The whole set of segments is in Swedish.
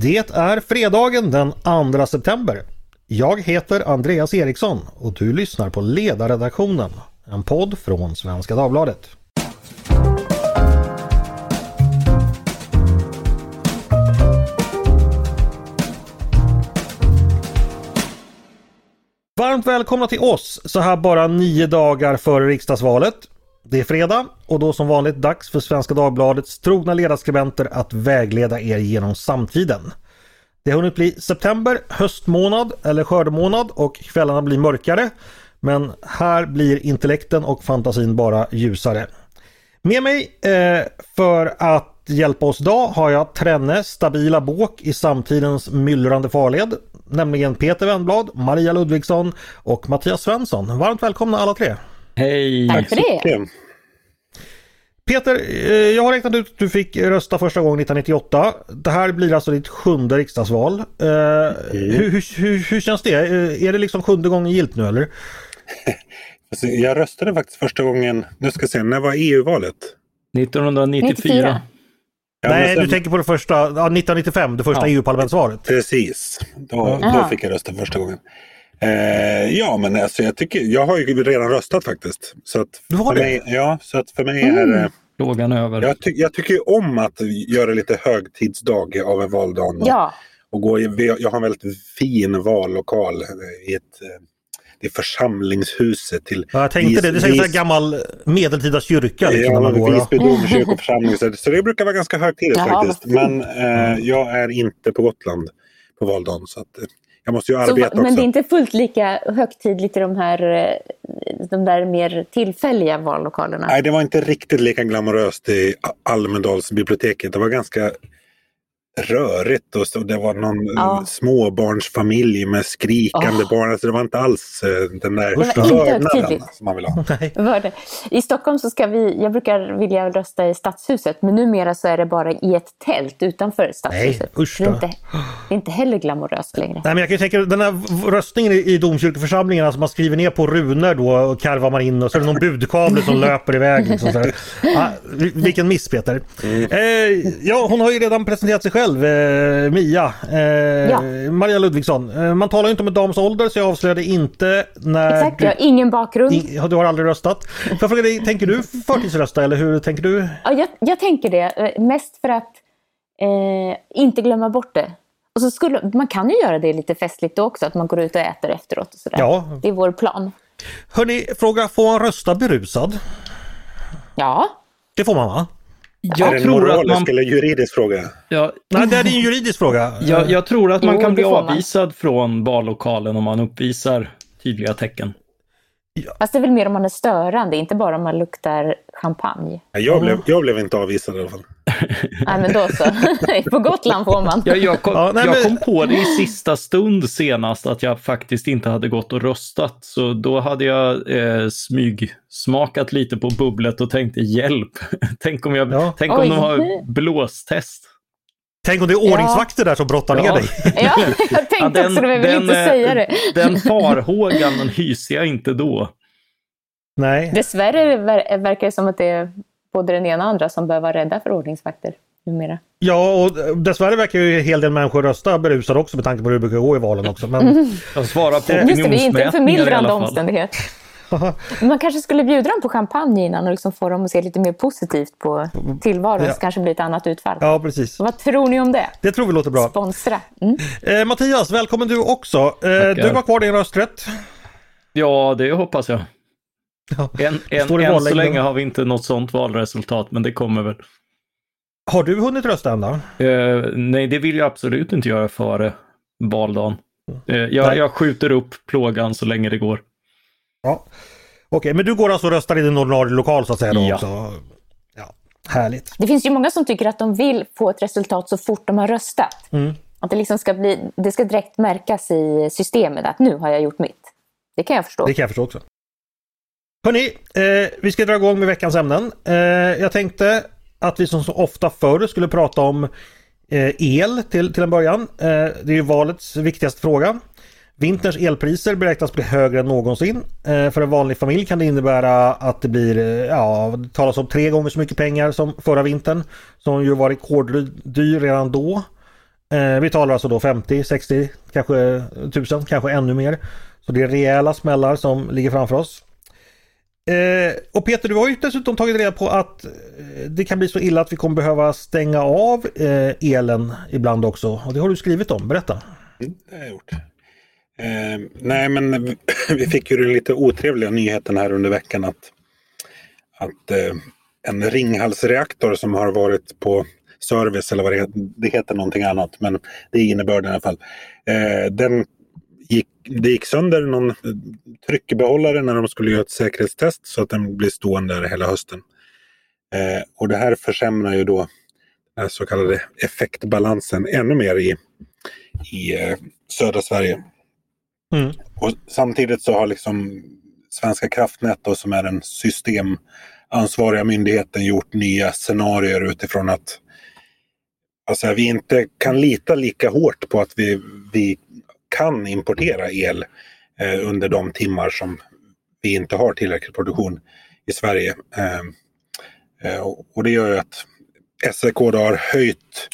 Det är fredagen den 2 september. Jag heter Andreas Eriksson och du lyssnar på Ledarredaktionen, en podd från Svenska Dagbladet. Varmt välkomna till oss så här bara nio dagar före riksdagsvalet. Det är fredag och då som vanligt dags för Svenska Dagbladets trogna ledarskribenter att vägleda er genom samtiden. Det har hunnit bli september, höstmånad eller skördemånad och kvällarna blir mörkare. Men här blir intellekten och fantasin bara ljusare. Med mig eh, för att hjälpa oss idag har jag trenne stabila båk i samtidens myllrande farled. Nämligen Peter Wennblad, Maria Ludvigsson och Mattias Svensson. Varmt välkomna alla tre! Hej! Tack för det! Peter, eh, jag har räknat ut att du fick rösta första gången 1998. Det här blir alltså ditt sjunde riksdagsval. Mm. Hur, hur, hur, hur, känns det? Eh, är det liksom sjunde gången gilt nu eller? Alltså, jag röstade faktiskt första gången, nu ska jag se, när var EU-valet? 1994. 94. Ja, Nej, sen... du tänker på det första, ja, 1995, det första ja. EU-parlamentsvalet. Precis, då, då fick jag rösta första gången. Eh, ja, men alltså jag tycker, jag har ju redan röstat faktiskt. Så att du har det? Mig, ja, så att för mig mm. är det... Frågan över. Jag, ty jag tycker ju om att göra lite högtidsdag av en valdag. Ja. Och gå i, jag har en väldigt fin vallokal i ett det är församlingshuset till... Ja, jag tänkte vis, det, det är en gammal medeltida kyrka. Liksom, ja, Visby domkyrkoförsamling. Så det brukar vara ganska högtidligt faktiskt. Men eh, jag är inte på Gotland på valdagen. Så att, jag måste ju arbeta så, Men det är inte fullt lika högtidligt i de här de där mer tillfälliga vallokalerna? Nej, det var inte riktigt lika glamoröst i Almedalsbiblioteket. Det var ganska rörigt och så, det var någon ja. småbarnsfamilj med skrikande oh. barn. Alltså det var inte alls uh, den där vördnaden som man vill ha. Nej. I Stockholm så ska vi, jag brukar vilja rösta i Stadshuset men numera så är det bara i ett tält utanför Stadshuset. Nej, usch det, är inte, det är inte heller glamoröst längre. Nej, men jag kan tänka den här röstningen i domkyrkoförsamlingen, alltså man skriver ner på runor då och karvar man in och så är det någon budkavle som löper iväg. Liksom, så ah, vilken miss Peter. Mm. Eh, ja, hon har ju redan presenterat sig själv själv, eh, Mia. Eh, ja. Maria Ludvigsson. Eh, man talar ju inte om en dams ålder så jag avslöjade inte när... Exakt, du, jag har ingen bakgrund. In, du har aldrig röstat. Får jag fråga dig, tänker du förtidsrösta eller hur tänker du? Ja, jag, jag tänker det. Eh, mest för att eh, inte glömma bort det. Och så skulle, man kan ju göra det lite festligt då också, att man går ut och äter efteråt. Och sådär. Ja. Det är vår plan. Hörni, fråga, får man rösta berusad? Ja. Det får man va? Jag är det en moralisk man... eller juridisk fråga? Ja, nej, det är en juridisk fråga. Jag, jag tror att man jo, kan bli avvisad man. från vallokalen om man uppvisar tydliga tecken. Ja. Fast det är väl mer om man är störande, inte bara om man luktar champagne. Jag blev, jag blev inte avvisad i alla fall. nej, men då så. på Gotland får man. Ja, jag kom, ja, nej, jag kom på det i sista stund senast att jag faktiskt inte hade gått och röstat. Så då hade jag eh, smygsmakat lite på bubblet och tänkte hjälp. tänk om, jag, ja. tänk om de har blåstest. Tänk om det är ordningsvakter ja. där som brottar ja. ner dig. Ja, jag tänkte ja, den, också det, men jag vill den, inte säga det. Den farhågan hyser jag inte då. Nej. Dessvärre verkar det som att det är både den ena och andra som bör vara rädda för ordningsvakter numera. Ja, och dessvärre verkar ju en hel del människor rösta berusade också med tanke på hur det brukar gå i valen också. Men... Mm. De svarar på Just det, det är inte en förmildrande omständighet. Man kanske skulle bjuda dem på champagne innan och liksom få dem att se lite mer positivt på tillvaron ja. så kanske blir ett annat utfall. Ja, precis. Vad tror ni om det? Det tror vi låter bra. Sponsra. Mm. Eh, Mattias, välkommen du också. Eh, du har kvar din rösträtt. Ja, det hoppas jag. Ja. En, en, än så länge har vi inte något sånt valresultat, men det kommer väl. Har du hunnit rösta än då? Eh, nej, det vill jag absolut inte göra före valdagen. Eh, jag, jag, skjuter upp plågan så länge det går. Ja. Okej, okay, men du går alltså och röstar i din ordinarie lokal så att säga? Då ja. Också. ja. Härligt. Det finns ju många som tycker att de vill få ett resultat så fort de har röstat. Mm. Att det, liksom ska bli, det ska direkt märkas i systemet att nu har jag gjort mitt. Det kan jag förstå. Det kan jag förstå också. Hörni, eh, vi ska dra igång med veckans ämnen. Eh, jag tänkte att vi som så ofta förr skulle prata om eh, el till, till en början. Eh, det är ju valets viktigaste fråga. Vinterns elpriser beräknas bli högre än någonsin. Eh, för en vanlig familj kan det innebära att det blir, eh, ja, det talas om tre gånger så mycket pengar som förra vintern. Som ju var rekorddyr redan då. Eh, vi talar alltså då 50, 60, kanske 1000, kanske ännu mer. Så det är rejäla smällar som ligger framför oss. Och Peter, du har ju dessutom tagit reda på att det kan bli så illa att vi kommer behöva stänga av elen ibland också. Och det har du skrivit om, berätta. Mm, det har jag gjort. Eh, nej, men vi fick ju den lite otrevliga nyheten här under veckan att, att eh, en Ringhalsreaktor som har varit på service eller vad det heter, det heter någonting annat, men det är innebörden i alla fall. Eh, den gick, det gick sönder någon eh, tryckbehållare när de skulle göra ett säkerhetstest så att den blir stående hela hösten. Eh, och det här försämrar ju då den så kallade effektbalansen ännu mer i, i eh, södra Sverige. Mm. Och samtidigt så har liksom Svenska kraftnät då, som är den systemansvariga myndigheten gjort nya scenarier utifrån att alltså, vi inte kan lita lika hårt på att vi, vi kan importera el eh, under de timmar som vi inte har tillräcklig produktion i Sverige. Eh, eh och det gör ju att SEK har höjt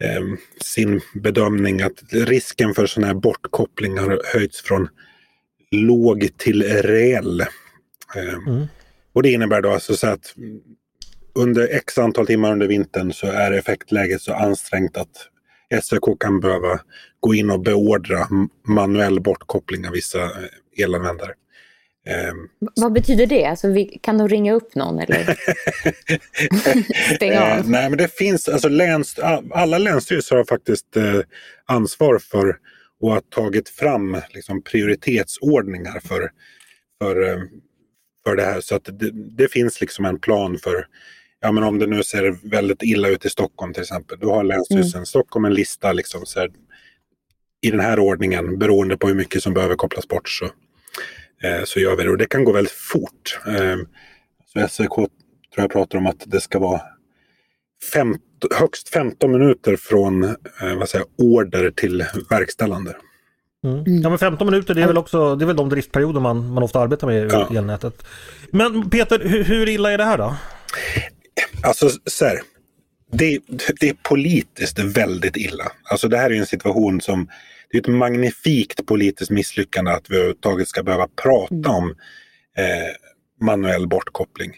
eh, sin bedömning att risken för sådana här bortkoppling har höjts från låg till reell. Eh, mm. Och det innebär då alltså så att under x antal timmar under vintern så är effektläget så ansträngt att SVK kan behöva gå in och beordra manuell bortkoppling av vissa eh, elanvändare. Um, Vad betyder det? Alltså, vi, kan de ringa upp någon eller stänga av? Uh, nej, men det finns, alltså läns, alla länsstyrelser har faktiskt uh, ansvar för och har tagit fram liksom, prioritetsordningar för, för, uh, för det här. Så att det, det, finns liksom en plan för ja, men om det nu ser väldigt illa ut i Stockholm till exempel. Då har Länsstyrelsen mm. Stockholm en lista liksom, så här, i den här ordningen beroende på hur mycket som behöver kopplas bort. Så, eh, så gör vi det och det kan gå väldigt fort. Eh, så SEK tror jag pratar om att det ska vara fem, högst 15 minuter från eh, vad säger, order till verkställande. Mm. mm. Ja men 15 minuter det är väl också det är väl de driftperioder man, man ofta arbetar med i ja. elnätet. Men Peter, hur, hur illa är det här då? Alltså så här, det, det, är politiskt väldigt illa. Alltså det här är en situation som, det är ett magnifikt politiskt misslyckande att vi överhuvudtaget ska behöva prata mm. om eh, manuell bortkoppling.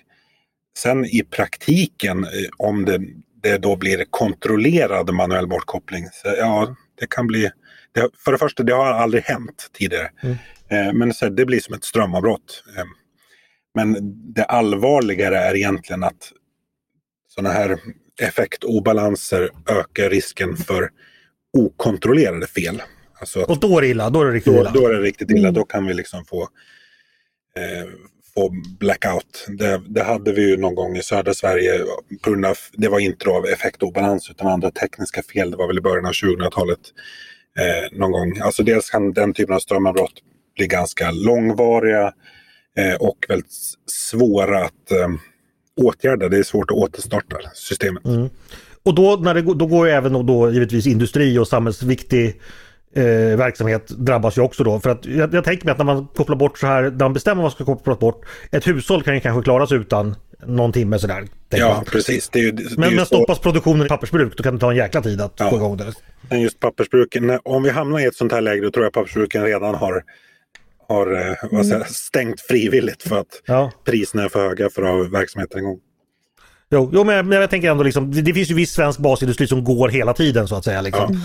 Sen i praktiken, eh, om det, det då blir kontrollerad manuell bortkoppling, så, ja, det kan bli... Det, för det första, det har aldrig hänt tidigare. Mm. Eh, men så, det blir som ett strömavbrott. Eh, men det allvarligare är egentligen att sådana här effektobalanser ökar risken för okontrollerade fel. Alltså att, och då är det illa? Då är det riktigt illa? Då, är det riktigt illa. Mm. Då kan vi liksom få, eh, få blackout. Det, det, hade vi ju någon gång i södra Sverige. På grund av, det var inte av effektobalans utan andra tekniska fel. Det var väl i början av 2000-talet. Eh, någon gång. Alltså dels kan den typen av strömavbrott bli ganska långvariga eh, och väldigt svåra att eh, åtgärda. Det är svårt att återstarta systemet. Mm. Och då, när det, då går ju även då givetvis industri och samhällsviktig eh, verksamhet drabbas ju också då. För att jag, jag tänker mig att när man kopplar bort så här, när man bestämmer vad som ska kopplas bort. Ett hushåll kan ju kanske klara sig utan någon timme sådär. Ja, man. precis. Det är ju, det men, men stoppas produktionen i pappersbruk då kan det ta en jäkla tid att ja. få igång det. Men just pappersbruken, om vi hamnar i ett sånt här läge då tror jag pappersbruken redan har har eh, vad säger, stängt frivilligt för att ja. priserna är för höga för att ha verksamheten igång. Jo, jo men, jag tänker ändå liksom, det, det, finns ju viss svensk basindustri som går hela tiden så att säga. Liksom. Ja.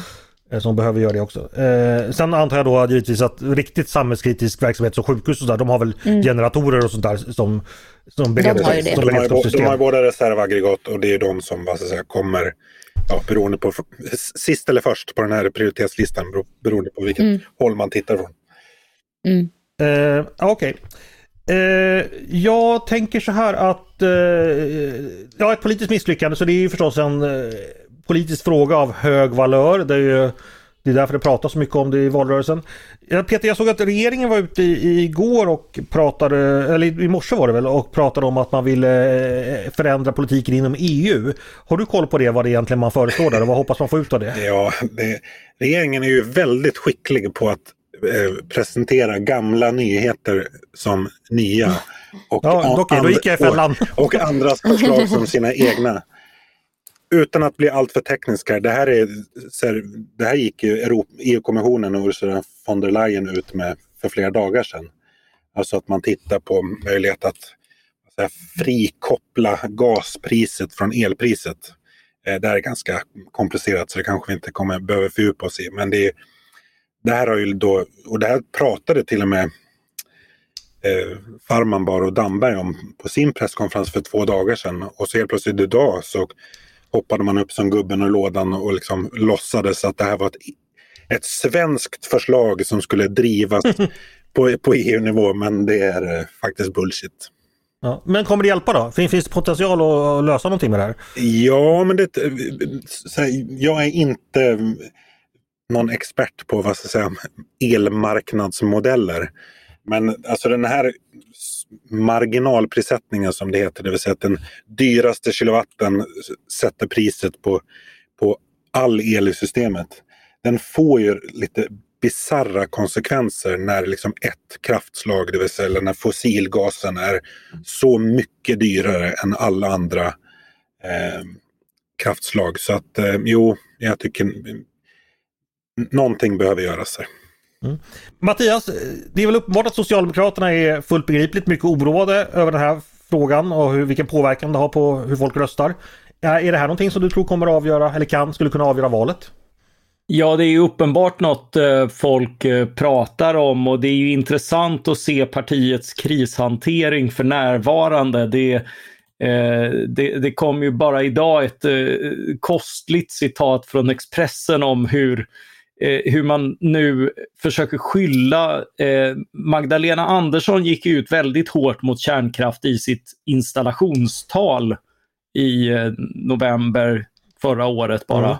Eh, som behöver göra det också. Eh, sen antar jag då givetvis att riktigt samhällskritisk verksamhet som sjukhus och där, de har väl mm. generatorer och sånt där som, som beredskapssystem. De, har de, de har båda reservaggregat och det är de som vad ska säga, kommer ja, beroende på sist eller först på den här prioritetslistan beroende på vilket mm. håll man tittar från. Mm. Uh, Okej. Okay. Eh, jag tänker så här att uh, ja, ett politiskt misslyckande så det är ju förstås en uh, politisk fråga av hög valör. Det är ju det är därför det pratas så mycket om det i valrörelsen. Peter, jag såg att regeringen var ute igår och pratade, eller i morse var det väl, och pratade om att man ville förändra politiken inom EU. Har du koll på det, vad det egentligen man föreslår där och vad hoppas man få ut av det? Ja, det, regeringen är ju väldigt skicklig på att Eh, presentera gamla nyheter som nya. Och, ja, i fällan. Och, och andras förslag som sina egna utan att bli alltför tekniska, det här, är, det här gick ju EU-kommissionen och Ursula von der Leyen ut med för flera dagar sedan. Alltså att man tittar på möjlighet att säga, frikoppla gaspriset från elpriset. Eh, det här är ganska komplicerat så det kanske vi inte kommer behöva fördjupa oss i. Men det, det här har ju då, och det här pratade till och med eh, Farmanbar och Damberg om på sin presskonferens för två dagar sedan. Och så helt plötsligt idag så hoppade man upp som gubben och lådan och liksom låtsades att det här var ett, ett svenskt förslag som skulle drivas på, på EU-nivå. Men det är eh, faktiskt bullshit. Ja, men kommer det hjälpa då? Finns, finns det potential att lösa någonting med det här? Ja, men det, jag är inte någon expert på vad ska säga, elmarknadsmodeller. Men alltså den här marginalprissättningen som det heter, det vill säga att den dyraste kilowatten sätter priset på, på all el i systemet. Den får ju lite bizarra konsekvenser när liksom ett kraftslag, det vill säga när fossilgasen är så mycket dyrare än alla andra eh, kraftslag. Så att eh, jo, jag tycker någonting behöver göras här. Mm. Mattias, eh, det är väl uppenbart att Socialdemokraterna är fullt begripligt mycket oroade över den här frågan och hur, vilken påverkan det har på hur folk röstar. Är det här någonting som du tror kommer att avgöra, eller kan, skulle kunna avgöra valet? Ja, det är ju uppenbart något eh, folk eh, pratar om och det är ju intressant att se partiets krishantering för närvarande. Det, eh, det, det kom ju bara idag ett kostligt citat från Expressen om hur hur man nu försöker skylla. Magdalena Andersson gick ut väldigt hårt mot kärnkraft i sitt installationstal i november förra året bara. Mm.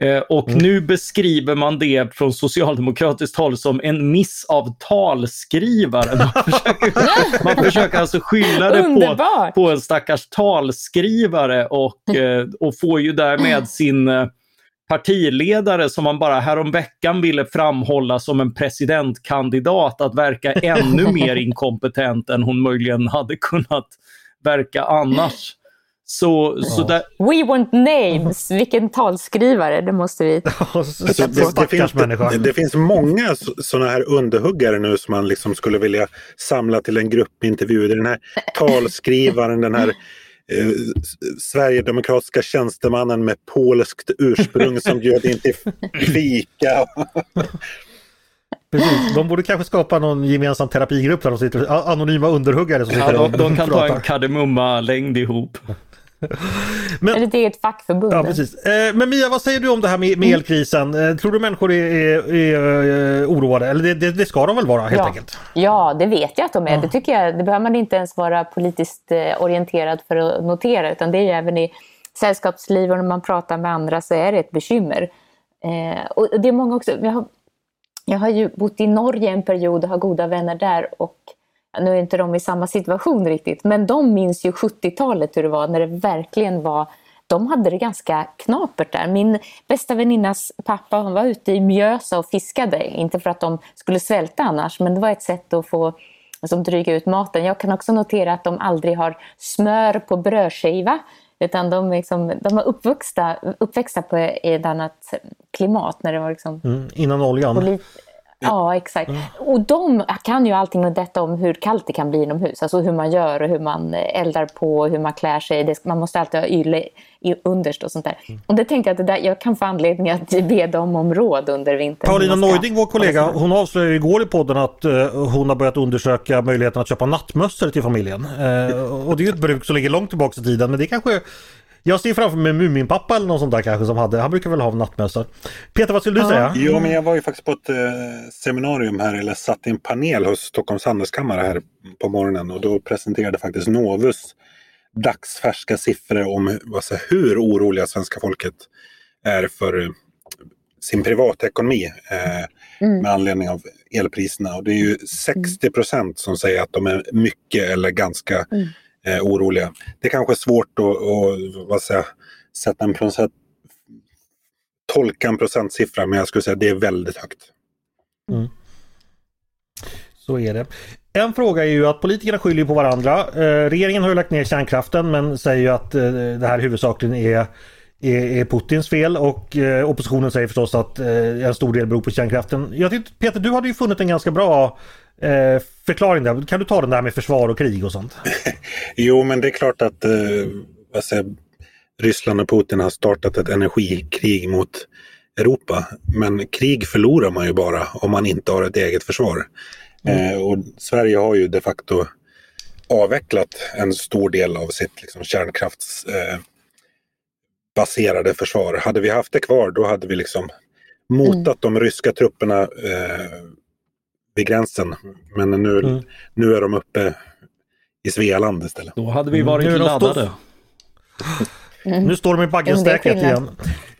Eh, och mm. nu beskriver man det från socialdemokratiskt håll som en miss av talskrivare. Man försöker, man försöker alltså skylla det på, på en stackars talskrivare och, eh, och får ju därmed sin eh, partiledare som man bara häromveckan ville framhålla som en presidentkandidat att verka ännu mer inkompetent än hon möjligen hade kunnat verka annars. Så, så där... We want names! Vilken talskrivare, det måste vi... alltså, det, det, finns, det, det, finns många sådana här underhuggare nu som man liksom skulle vilja samla till en gruppintervju. Den här talskrivaren, den här eh, sverigedemokratiska tjänstemannen med polskt ursprung som bjöd in till fika. Precis, de borde kanske skapa någon gemensam terapigrupp där de sitter, anonyma underhuggare som sitter ja, de, de kan ta en kardemumma-längd ihop. Men, Eller ett eget fackförbund. Ja, precis. Eh, men Mia, vad säger du om det här med, med mm. elkrisen? Eh, tror du människor är, är, är eh, oroade? Eller det, det, det, ska de väl vara helt ja. enkelt? Ja, det vet jag att de är. Ja. Det, tycker jag, det behöver man inte ens vara politiskt orienterad för att notera. Utan det är även i sällskapsliv och när man pratar med andra så är det ett bekymmer. Och det är många också. Jag har, jag har ju bott i Norge en period och har goda vänner där. och nu är inte de i samma situation riktigt, men de minns ju 70-talet hur det var när det verkligen var de hade det ganska knapert där. Min bästa väninnas pappa han var ute i Mjösa och fiskade. Inte för att de skulle svälta annars, men det var ett sätt att få alltså, dryga ut maten. Jag kan också notera att de aldrig har smör på brödskiva. Utan de, liksom, de var uppvuxna, uppväxta på ett annat klimat. När det var liksom mm, innan oljan. Ja, exakt. Och de kan ju allting om detta om hur kallt det kan bli inomhus. Alltså hur man gör och hur man eldar på hur man klär sig. Man måste alltid ha yle underst och sånt där. Mm. Och det tänkte jag att det där, jag kan få anledning att be dem om råd under vintern. Paulina Neuding, vår kollega, hon avslöjade igår i podden att uh, hon har börjat undersöka möjligheten att köpa nattmössor till familjen. Uh, och det är ju ett bruk som ligger långt tillbaka i tiden men det kanske jag ser framför mig Muminpappa eller någon sån där kanske som hade, han brukar väl ha nattmössor. Peter vad skulle du ja. säga? Jo men jag var ju faktiskt på ett eh, seminarium här, eller satt i en panel hos Stockholms handelskammare här på morgonen och då presenterade faktiskt Novus dagsfärska siffror om säger, hur oroliga svenska folket är för eh, sin privatekonomi eh, mm. med anledning av elpriserna. Och det är ju 60 procent som säger att de är mycket eller ganska mm eh, oroliga. Det är kanske är svårt att, att vad säga, sätta en procent, tolka en procentsiffra men jag skulle säga att det är väldigt högt. Mm. Så är det. En fråga är ju att politikerna skyller på varandra. Eh, regeringen har ju lagt ner kärnkraften men säger ju att eh, det här huvudsakligen är är, är Putins fel och eh, oppositionen säger förstås att eh, en stor del beror på kärnkraften. Jag tyckte, Peter, du hade ju funnit en ganska bra eh, förklaring där. Kan du ta den där med försvar och krig och sånt? jo, men det är klart att eh, vad säger, Ryssland och Putin har startat ett energikrig mot Europa. Men krig förlorar man ju bara om man inte har ett eget försvar. Mm. Eh, och Sverige har ju de facto avvecklat en stor del av sitt liksom, kärnkraftsbaserade eh, försvar. Hade vi haft det kvar då hade vi liksom motat mm. de ryska trupperna eh, vid gränsen. Men nu, mm. nu är de uppe i Svealand istället. Då hade vi varit mm. laddade. Mm. Nu står de i baggenstäket igen.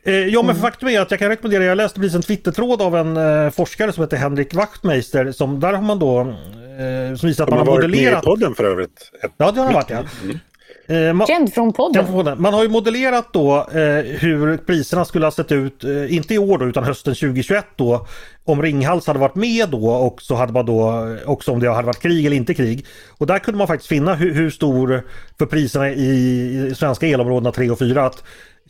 Eh, ja men mm. faktum är att jag kan rekommendera, jag läste precis en Twittertråd av en eh, forskare som heter Henrik Wachtmeister. Som, där har man då eh, som visar att man har modellerat... De har varit med i podden för övrigt. Ja det har de varit ja. Mm. Eh, man, Känd från podden. Man har ju modellerat då eh, hur priserna skulle ha sett ut, eh, inte i år då utan hösten 2021 då. Om Ringhals hade varit med då och så hade man då också om det hade varit krig eller inte krig. Och där kunde man faktiskt finna hur, hur stor för priserna i, svenska elområdena 3 och 4 att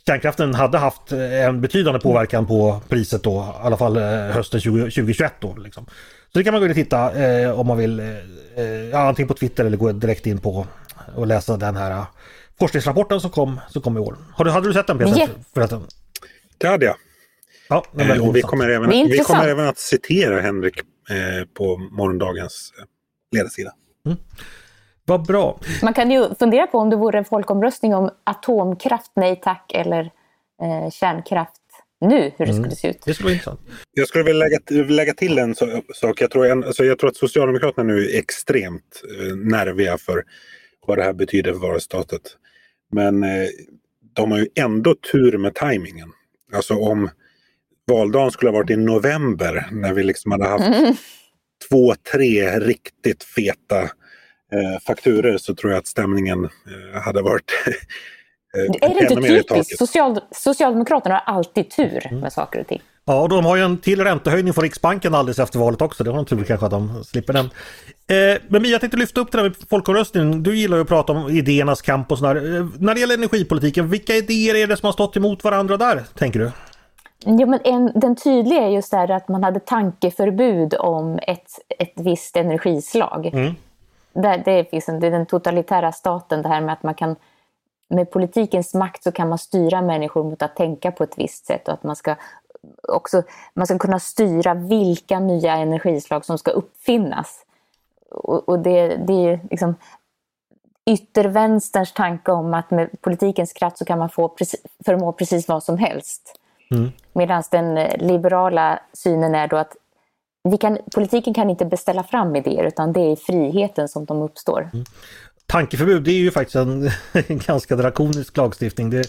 kärnkraften hade haft en betydande påverkan på priset då, i alla fall hösten 20, 2021 då. Liksom. Så det kan man gå in och titta eh, om man vill, eh, antingen på Twitter eller gå direkt in på och läsa den här äh, forskningsrapporten som kom, som kom i år. Har du, hade du sett den Peter? Yeah. Förresten? Det hade jag. Ja, eh, och vi kommer, även, vi kommer även att citera Henrik eh, på morgondagens eh, ledarsida. Mm. Vad bra. Man kan ju fundera på om det vore en folkomröstning om atomkraft, nej tack, eller eh, kärnkraft nu, hur det mm. skulle se ut. Det skulle vara intressant. Jag skulle vilja lägga, lägga till en sak. Jag tror, en, alltså jag tror att Socialdemokraterna nu är extremt eh, nerviga för vad det här betyder för valresultatet. Men eh, de har ju ändå tur med tajmingen. Alltså om valdagen skulle ha varit i november när vi liksom hade haft mm. två, tre riktigt feta eh, fakturer så tror jag att stämningen eh, hade varit eh, Är det inte typiskt? Social, Socialdemokraterna har alltid tur mm. med saker och ting. Ja, de har ju en till räntehöjning från Riksbanken alldeles efter valet också. Det har de tur kanske att de slipper den. Eh, men jag tänkte lyfta upp det där med folkomröstningen. Du gillar ju att prata om idéernas kamp och sådär. Eh, när det gäller energipolitiken, vilka idéer är det som har stått emot varandra där, tänker du? Jo, men en, den tydliga är just där att man hade tankeförbud om ett, ett visst energislag. Mm. Där, det, liksom, det är den totalitära staten, det här med att man kan med politikens makt så kan man styra människor mot att tänka på ett visst sätt och att man ska också man ska kunna styra vilka nya energislag som ska uppfinnas. Och, och det, det är liksom yttervänsterns tanke om att med politikens kraft så kan man få precis, förmå precis vad som helst. Mm. Medan den liberala synen är då att vi kan, politiken kan inte beställa fram idéer utan det är friheten som de uppstår. Mm. Tankeförbud det är ju faktiskt en, en ganska drakonisk lagstiftning. Det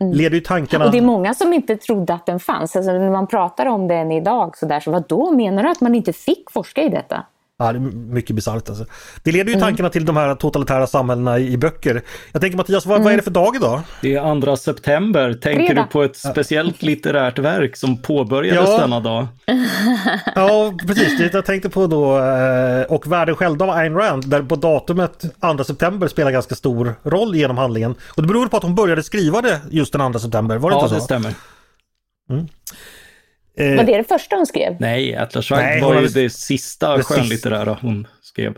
mm. leder ju tankarna... Och det är många som inte trodde att den fanns. Alltså, när man pratar om den idag så där, så vad då menar du att man inte fick forska i detta? Ja, det är mycket bisarrt alltså. Det leder ju mm. tankarna till de här totalitära samhällena i, böcker. Jag tänker Mattias, vad, mm. vad, är det för dag idag? Det är andra september. Tänker Fredag. du på ett speciellt litterärt verk som påbörjades ja. denna dag? ja, precis. Det jag tänkte på då, eh, och Världen själv av Ayn Rand, där på datumet 2 september spelar ganska stor roll genom handlingen. Och det beror på att hon började skriva det just den 2 september, var det ja, inte så? Ja, det stämmer. Mm. Eh, var det det första hon skrev? Nej, Atlas Shrugged var ju det sista skönlitterära hon skrev.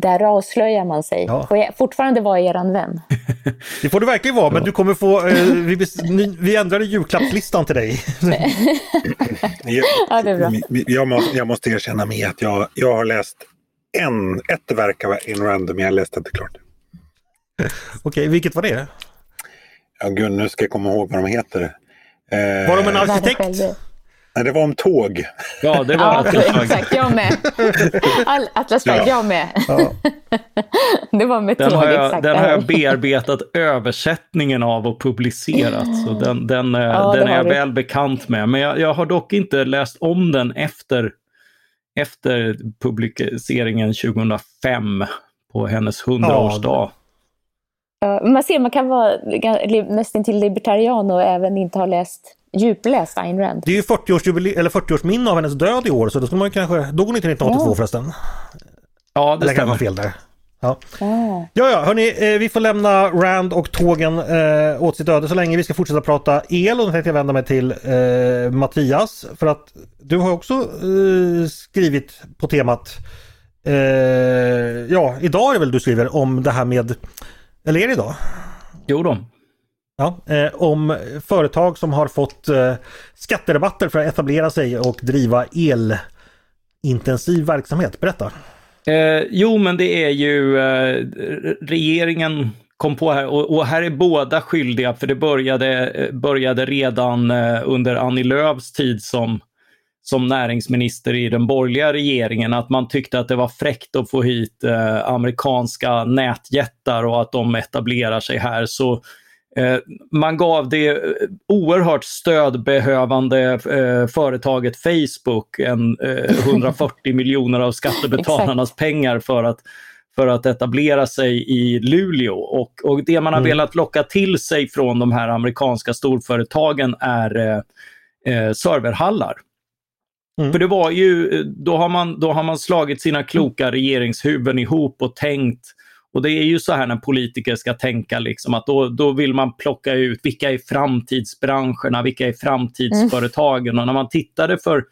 Där avslöjar man sig. Ja. Får jag fortfarande vara eran vän? Det får du verkligen vara, men du kommer få... Eh, vi, vi ändrade julklappslistan till dig. ja, det är bra. Jag, måste, jag måste erkänna med att jag, jag har läst en, ett verk av In Random, jag läste inte klart. Okej, vilket var det? Ja, gud, nu ska jag komma ihåg vad de heter. Eh, var de en arkitekt? Nej, det var om tåg. Ja, det var ja, Atlas Exakt, jag med. All, Atlas ja. jag med. Ja. det var med den tåg, har jag, exakt. Den har jag bearbetat översättningen av och publicerat. Så den, den, eh, ja, den är jag du. väl bekant med. Men jag, jag, har dock inte läst om den efter, efter publiceringen 2005 på hennes hundraårsdag. Ja, man ser, man kan vara nästan libertarian och även inte ha läst djupläst Ayn Rand. Det är ju 40-årsminne eller 40 av hennes död i år så då skulle man kanske... Dog hon inte 1982 ja. förresten? Ja, det eller stämmer. fel där. Ja, ja, ja hörni, eh, vi får lämna Rand och tågen eh, åt sitt öde så länge. Vi ska fortsätta prata el och då tänkte jag vända mig till eh, Mattias. För att du har också eh, skrivit på temat eh, Ja, idag är det väl du skriver om det här med Eller är det idag? Jo då. Ja, eh, om företag som har fått eh, skatterabatter för att etablera sig och driva elintensiv verksamhet. Berätta! Eh, jo, men det är ju eh, regeringen kom på här och, och, här är båda skyldiga för det började, eh, började redan eh, under Annie Lööfs tid som, som näringsminister i den borgerliga regeringen att man tyckte att det var fräckt att få hit eh, amerikanska nätjättar och att de etablerar sig här. Så man gav det eh, oerhört stödbehövande eh, företaget Facebook en, 140 miljoner av skattebetalarnas pengar för att, för att etablera sig i Luleå. Och, och det man har mm. velat locka till sig från de här amerikanska storföretagen är eh, serverhallar. Mm. För det var ju, då har, man, då har man slagit sina kloka regeringshuvuden ihop och tänkt och det är ju så här när politiker ska tänka, liksom, att då, då vill man plocka ut vilka är framtidsbranscherna, vilka är framtidsföretagen. Mm. Och när man tittade för,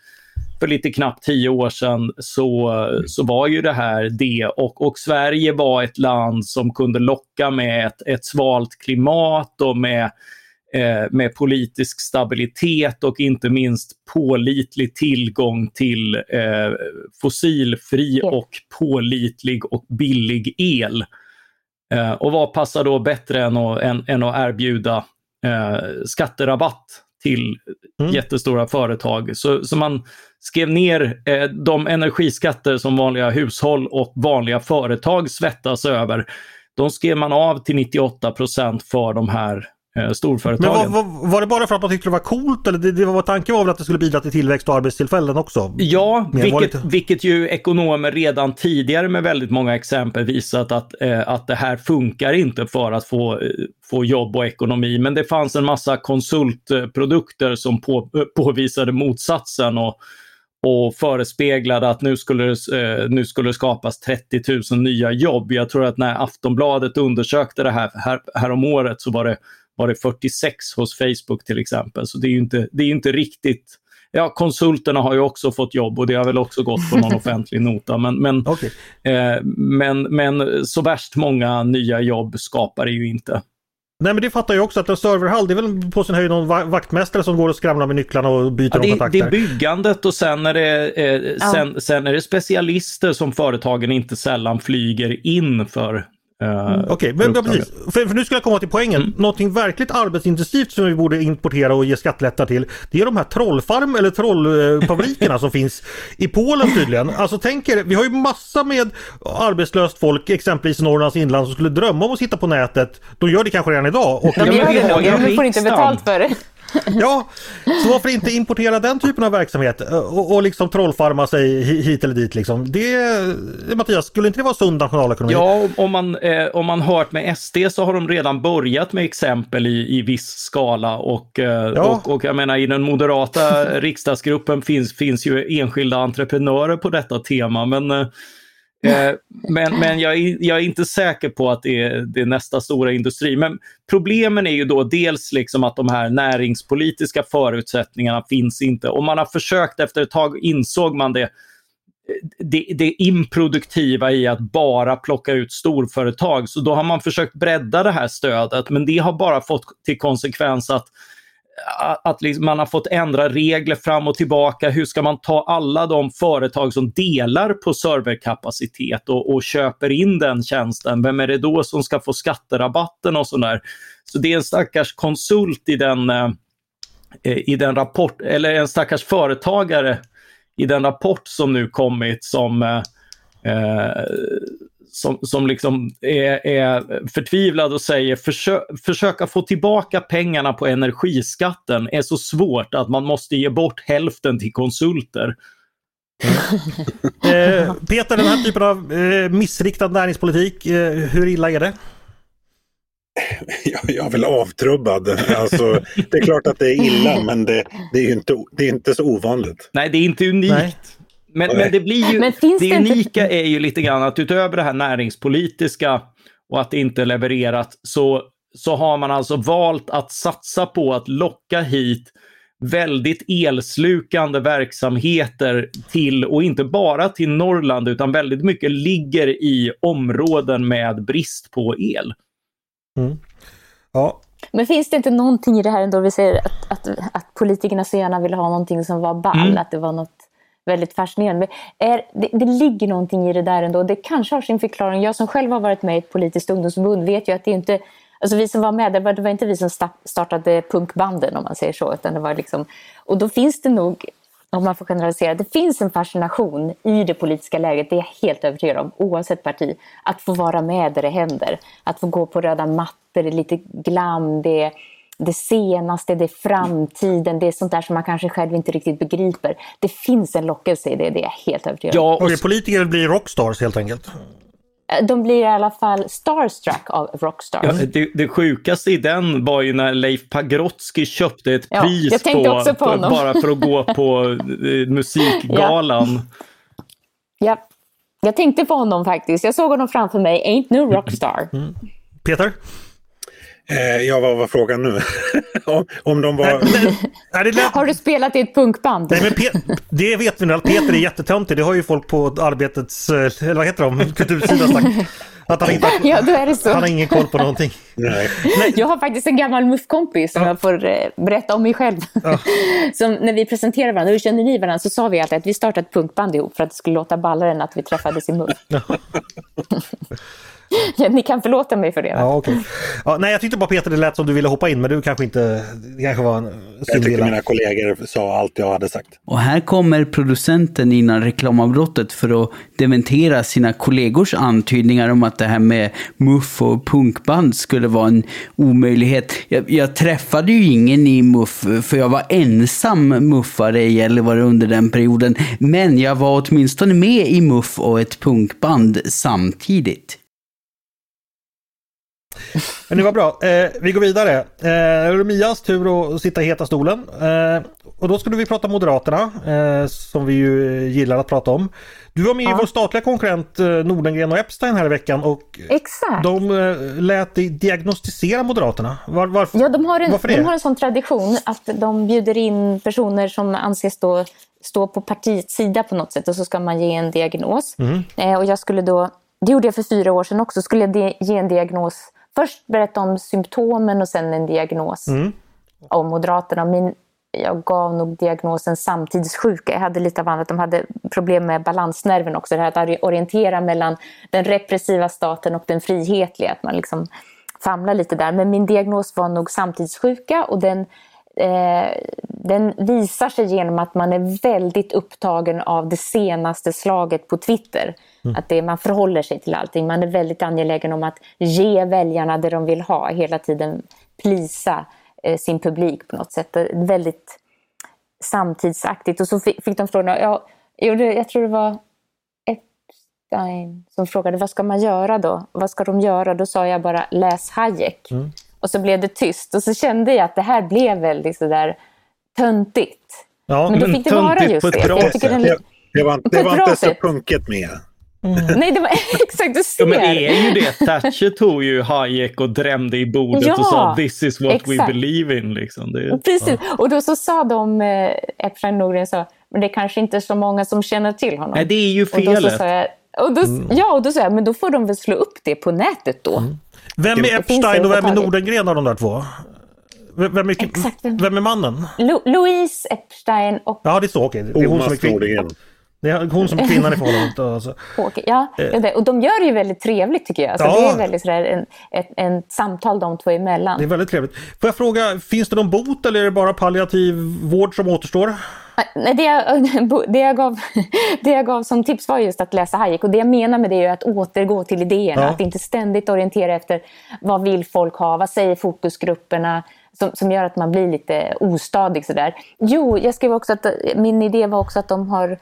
för lite knappt tio år sedan så, så var ju det här det. Och, och Sverige var ett land som kunde locka med ett, ett svalt klimat och med med politisk stabilitet och inte minst pålitlig tillgång till eh, fossilfri och pålitlig och billig el. Eh, och vad passar då bättre än att, än, än att erbjuda eh, skatterabatt till mm. jättestora företag. Så, så man skrev ner eh, de energiskatter som vanliga hushåll och vanliga företag svettas över. De skrev man av till 98 procent för de här eh, storföretagen. Men var, var, var, det bara för att man tyckte det var coolt eller det, det var, tanken var väl att det skulle bidra till tillväxt och arbetstillfällen också? Ja, vilket, lite... vilket ju ekonomer redan tidigare med väldigt många exempel visat att, eh, att det här funkar inte för att få, eh, få jobb och ekonomi. Men det fanns en massa konsultprodukter som på, eh, påvisade motsatsen. och och förespeglade att nu skulle, eh, nu skulle det skapas 30 000 nya jobb. Jag tror att när Aftonbladet undersökte det här, här, här om året så var det var det 46 hos Facebook till exempel. Så det är ju inte, det är inte riktigt Ja, konsulterna har ju också fått jobb och det har väl också gått på någon offentlig nota. Men, men, okay. eh, men, men så värst många nya jobb skapar det ju inte. Nej men det fattar jag också att en serverhall det är väl på sin höjd någon vaktmästare som går och skramlar med nycklarna och byter ja, det, kontakter. Det är byggandet och sen är det, eh, ja. sen, sen är det specialister som företagen inte sällan flyger in för Uh, Okej, okay, men precis. För, för, nu ska jag komma till poängen. Mm. Någonting verkligt arbetsintensivt som vi borde importera och ge skattelättnad till. Det är de här trollfarm eller trollfabrikerna som finns i Polen tydligen. Alltså tänk er, vi har ju massa med arbetslöst folk, exempelvis i Norrlands inland, som skulle drömma om att sitta på nätet. De gör det kanske redan idag. Och, ja, men vi, har, vi, vi får inte betalt för det. Ja, så varför inte importera den typen av verksamhet och, och liksom trollfarma sig hit eller dit liksom. Det, Mattias, skulle inte det vara sund nationalekonomi? Ja, om man, eh, om man hört med SD så har de redan börjat med exempel i, i viss skala och, eh, ja. och, och jag menar i den moderata riksdagsgruppen finns, finns ju enskilda entreprenörer på detta tema men eh, Eh, men men jag, är, jag är inte säker på att det är, det är, nästa stora industri. Men problemen är ju då dels liksom att de här näringspolitiska förutsättningarna finns inte. Om man har försökt efter ett tag insåg man det, det, det improduktiva i att bara plocka ut storföretag. Så då har man försökt bredda det här stödet men det har bara fått till konsekvens att att liksom man har fått ändra regler fram och tillbaka. Hur ska man ta alla de företag som delar på serverkapacitet och, och köper in den tjänsten? Vem är det då som ska få skatterabatten och sådär? Så det är en stackars konsult i den, eh, i den rapport, eller en stackars företagare i den rapport som nu kommit som eh, eh som, som liksom är, är förtvivlad och säger försök, försöka få tillbaka pengarna på energiskatten är så svårt att man måste ge bort hälften till konsulter. eh, Peter, den här typen av eh, missriktad näringspolitik, eh, hur illa är det? Jag, jag är väl avtrubbad. Alltså, det är klart att det är illa men det, det är inte, det är inte så ovanligt. Nej, det är inte unikt. Nej. Men, men det blir ju, men det, det unika är ju lite grann att utöver det här näringspolitiska och att det inte levererat så, så har man alltså valt att satsa på att locka hit väldigt elslukande verksamheter till, och inte bara till Norrland, utan väldigt mycket ligger i områden med brist på el. Mm. Ja. Men finns det inte någonting i det här ändå, vi säger att, att, att politikerna så gärna vill ha någonting som var ball, mm. att det var något väldigt fascinerande. Är, det, det, ligger någonting i det där ändå. Det kanske har sin förklaring. Jag som själv har varit med i ett politiskt ungdomsförbund vet ju att det inte Alltså vi som var med, det var, det var inte vi som startade punkbanden om man säger så. Utan det var liksom, och då finns det nog, om man får generalisera, det finns en fascination i det politiska läget, det är jag helt övertygad om, oavsett parti, att få vara med där det händer. Att få gå på röda mattor, det är lite glam, det är det senaste, det är framtiden, det är sånt där som man kanske själv inte riktigt begriper. Det finns en lockelse i det, det är jag helt övertygad om. Ja, och politiker blir rockstars helt enkelt. De blir i alla fall starstruck av Rockstars. Ja, det, det sjukaste i den var ju när Leif Pagrotsky köpte ett ja, pris på, på bara för att gå på eh, musikgalan. Ja. ja. jag tänkte på honom faktiskt. Jag såg honom framför mig. Ain't no rockstar. Mm. Peter? Eh, ja, vad var frågan nu? om, om de var... Nej, nej, lät... Har du spelat i ett punkband? Nej, men Pe det vet vi nu. Peter är jättetöntig. Det har ju folk på arbetets, eh, eller vad heter de, kultursida sagt. Att han, inte, ja, då är det så. han har ingen koll på någonting. Nej. Jag har faktiskt en gammal muffkompis som ja. jag får eh, berätta om mig själv. Ja. Som när vi presenterade varandra, hur känner ni varandra? Så sa vi alltid att vi startade ett punkband ihop för att det skulle låta ballare än att vi träffades i muff. Ja. Ni kan förlåta mig för det. Ja, okay. ja, nej, jag tyckte bara Peter, det lät som du ville hoppa in, men du kanske inte... Det kanske var en Jag tyckte mina kollegor sa allt jag hade sagt. Och här kommer producenten innan reklamavbrottet för att dementera sina kollegors antydningar om att det här med muff och punkband skulle vara en omöjlighet. Jag, jag träffade ju ingen i muff, för jag var ensam muffare i Gällivare under den perioden. Men jag var åtminstone med i muff och ett punkband samtidigt. Men det var bra. Eh, vi går vidare. Eh, Mias tur att sitta i heta stolen. Eh, och då skulle vi prata Moderaterna, eh, som vi ju gillar att prata om. Du var med ja. i vår statliga konkurrent eh, Nordengren och Epstein här i veckan och Exakt. de eh, lät dig diagnostisera Moderaterna. Var, varför, ja, de har, en, varför det? de har en sån tradition att de bjuder in personer som anses stå, stå på partiets sida på något sätt och så ska man ge en diagnos. Mm. Eh, och jag skulle då, det gjorde jag för fyra år sedan också, skulle jag ge en diagnos först berätta om symptomen och sen en diagnos mm. om Moderaterna. Min, jag gav nog diagnosen samtidssjuka. Jag hade lite av annat. De hade problem med balansnerven också. Det här att orientera mellan den repressiva staten och den frihetliga. Att man liksom famlar lite där. Men min diagnos var nog samtidssjuka och den, eh, den visar sig genom att man är väldigt upptagen av det senaste slaget på Twitter. Mm. Att det, man förhåller sig till allting. Man är väldigt angelägen om att ge väljarna det de vill ha. Hela tiden plisa eh, sin publik på något sätt. Väldigt samtidsaktigt. Och så fick, fick de frågan, ja, jag tror det var Epstein som frågade vad ska man göra då? Vad ska de göra? Då sa jag bara läs Hayek. Mm. Och så blev det tyst. Och så kände jag att det här blev väldigt sådär töntigt. Ja, men då fick det vara just det. Jag tycker den... Det var, det var inte så punket med. Mm. Nej, det var exakt, du ser. Ja, men det är ju det. Thatcher tog ju Hayek och drämde i bordet ja, och sa this is what exakt. we believe in. Liksom. Det, Precis, ja. och då så sa de, eh, Epstein Norgren sa, men det är kanske inte så många som känner till honom. Nej, det är ju felet. Och då jag, och då, mm. Ja, och då sa jag, men då får de väl slå upp det på nätet då. Mm. Vem är Epstein och vem är Nordengren av de där två? Vem är, Exakt. vem är mannen? Lo Louise Epstein och... Ja, det är så. Okej. Det är hon som är kvinnan. Det är hon som är kvinnan i förhållandet. Alltså. Ja, eh. och de gör det ju väldigt trevligt tycker jag. Så ja. Det är väldigt sådär en, ett, en samtal de två emellan. Det är väldigt trevligt. Får jag fråga, finns det någon bot eller är det bara palliativ vård som återstår? Nej, det, jag, det, jag gav, det jag gav som tips var just att läsa Hayek. Och det jag menar med det är att återgå till idéerna. Ja. Att inte ständigt orientera efter vad vill folk ha, vad säger fokusgrupperna? Som, som gör att man blir lite ostadig sådär. Jo, jag skrev också att min idé var också att de har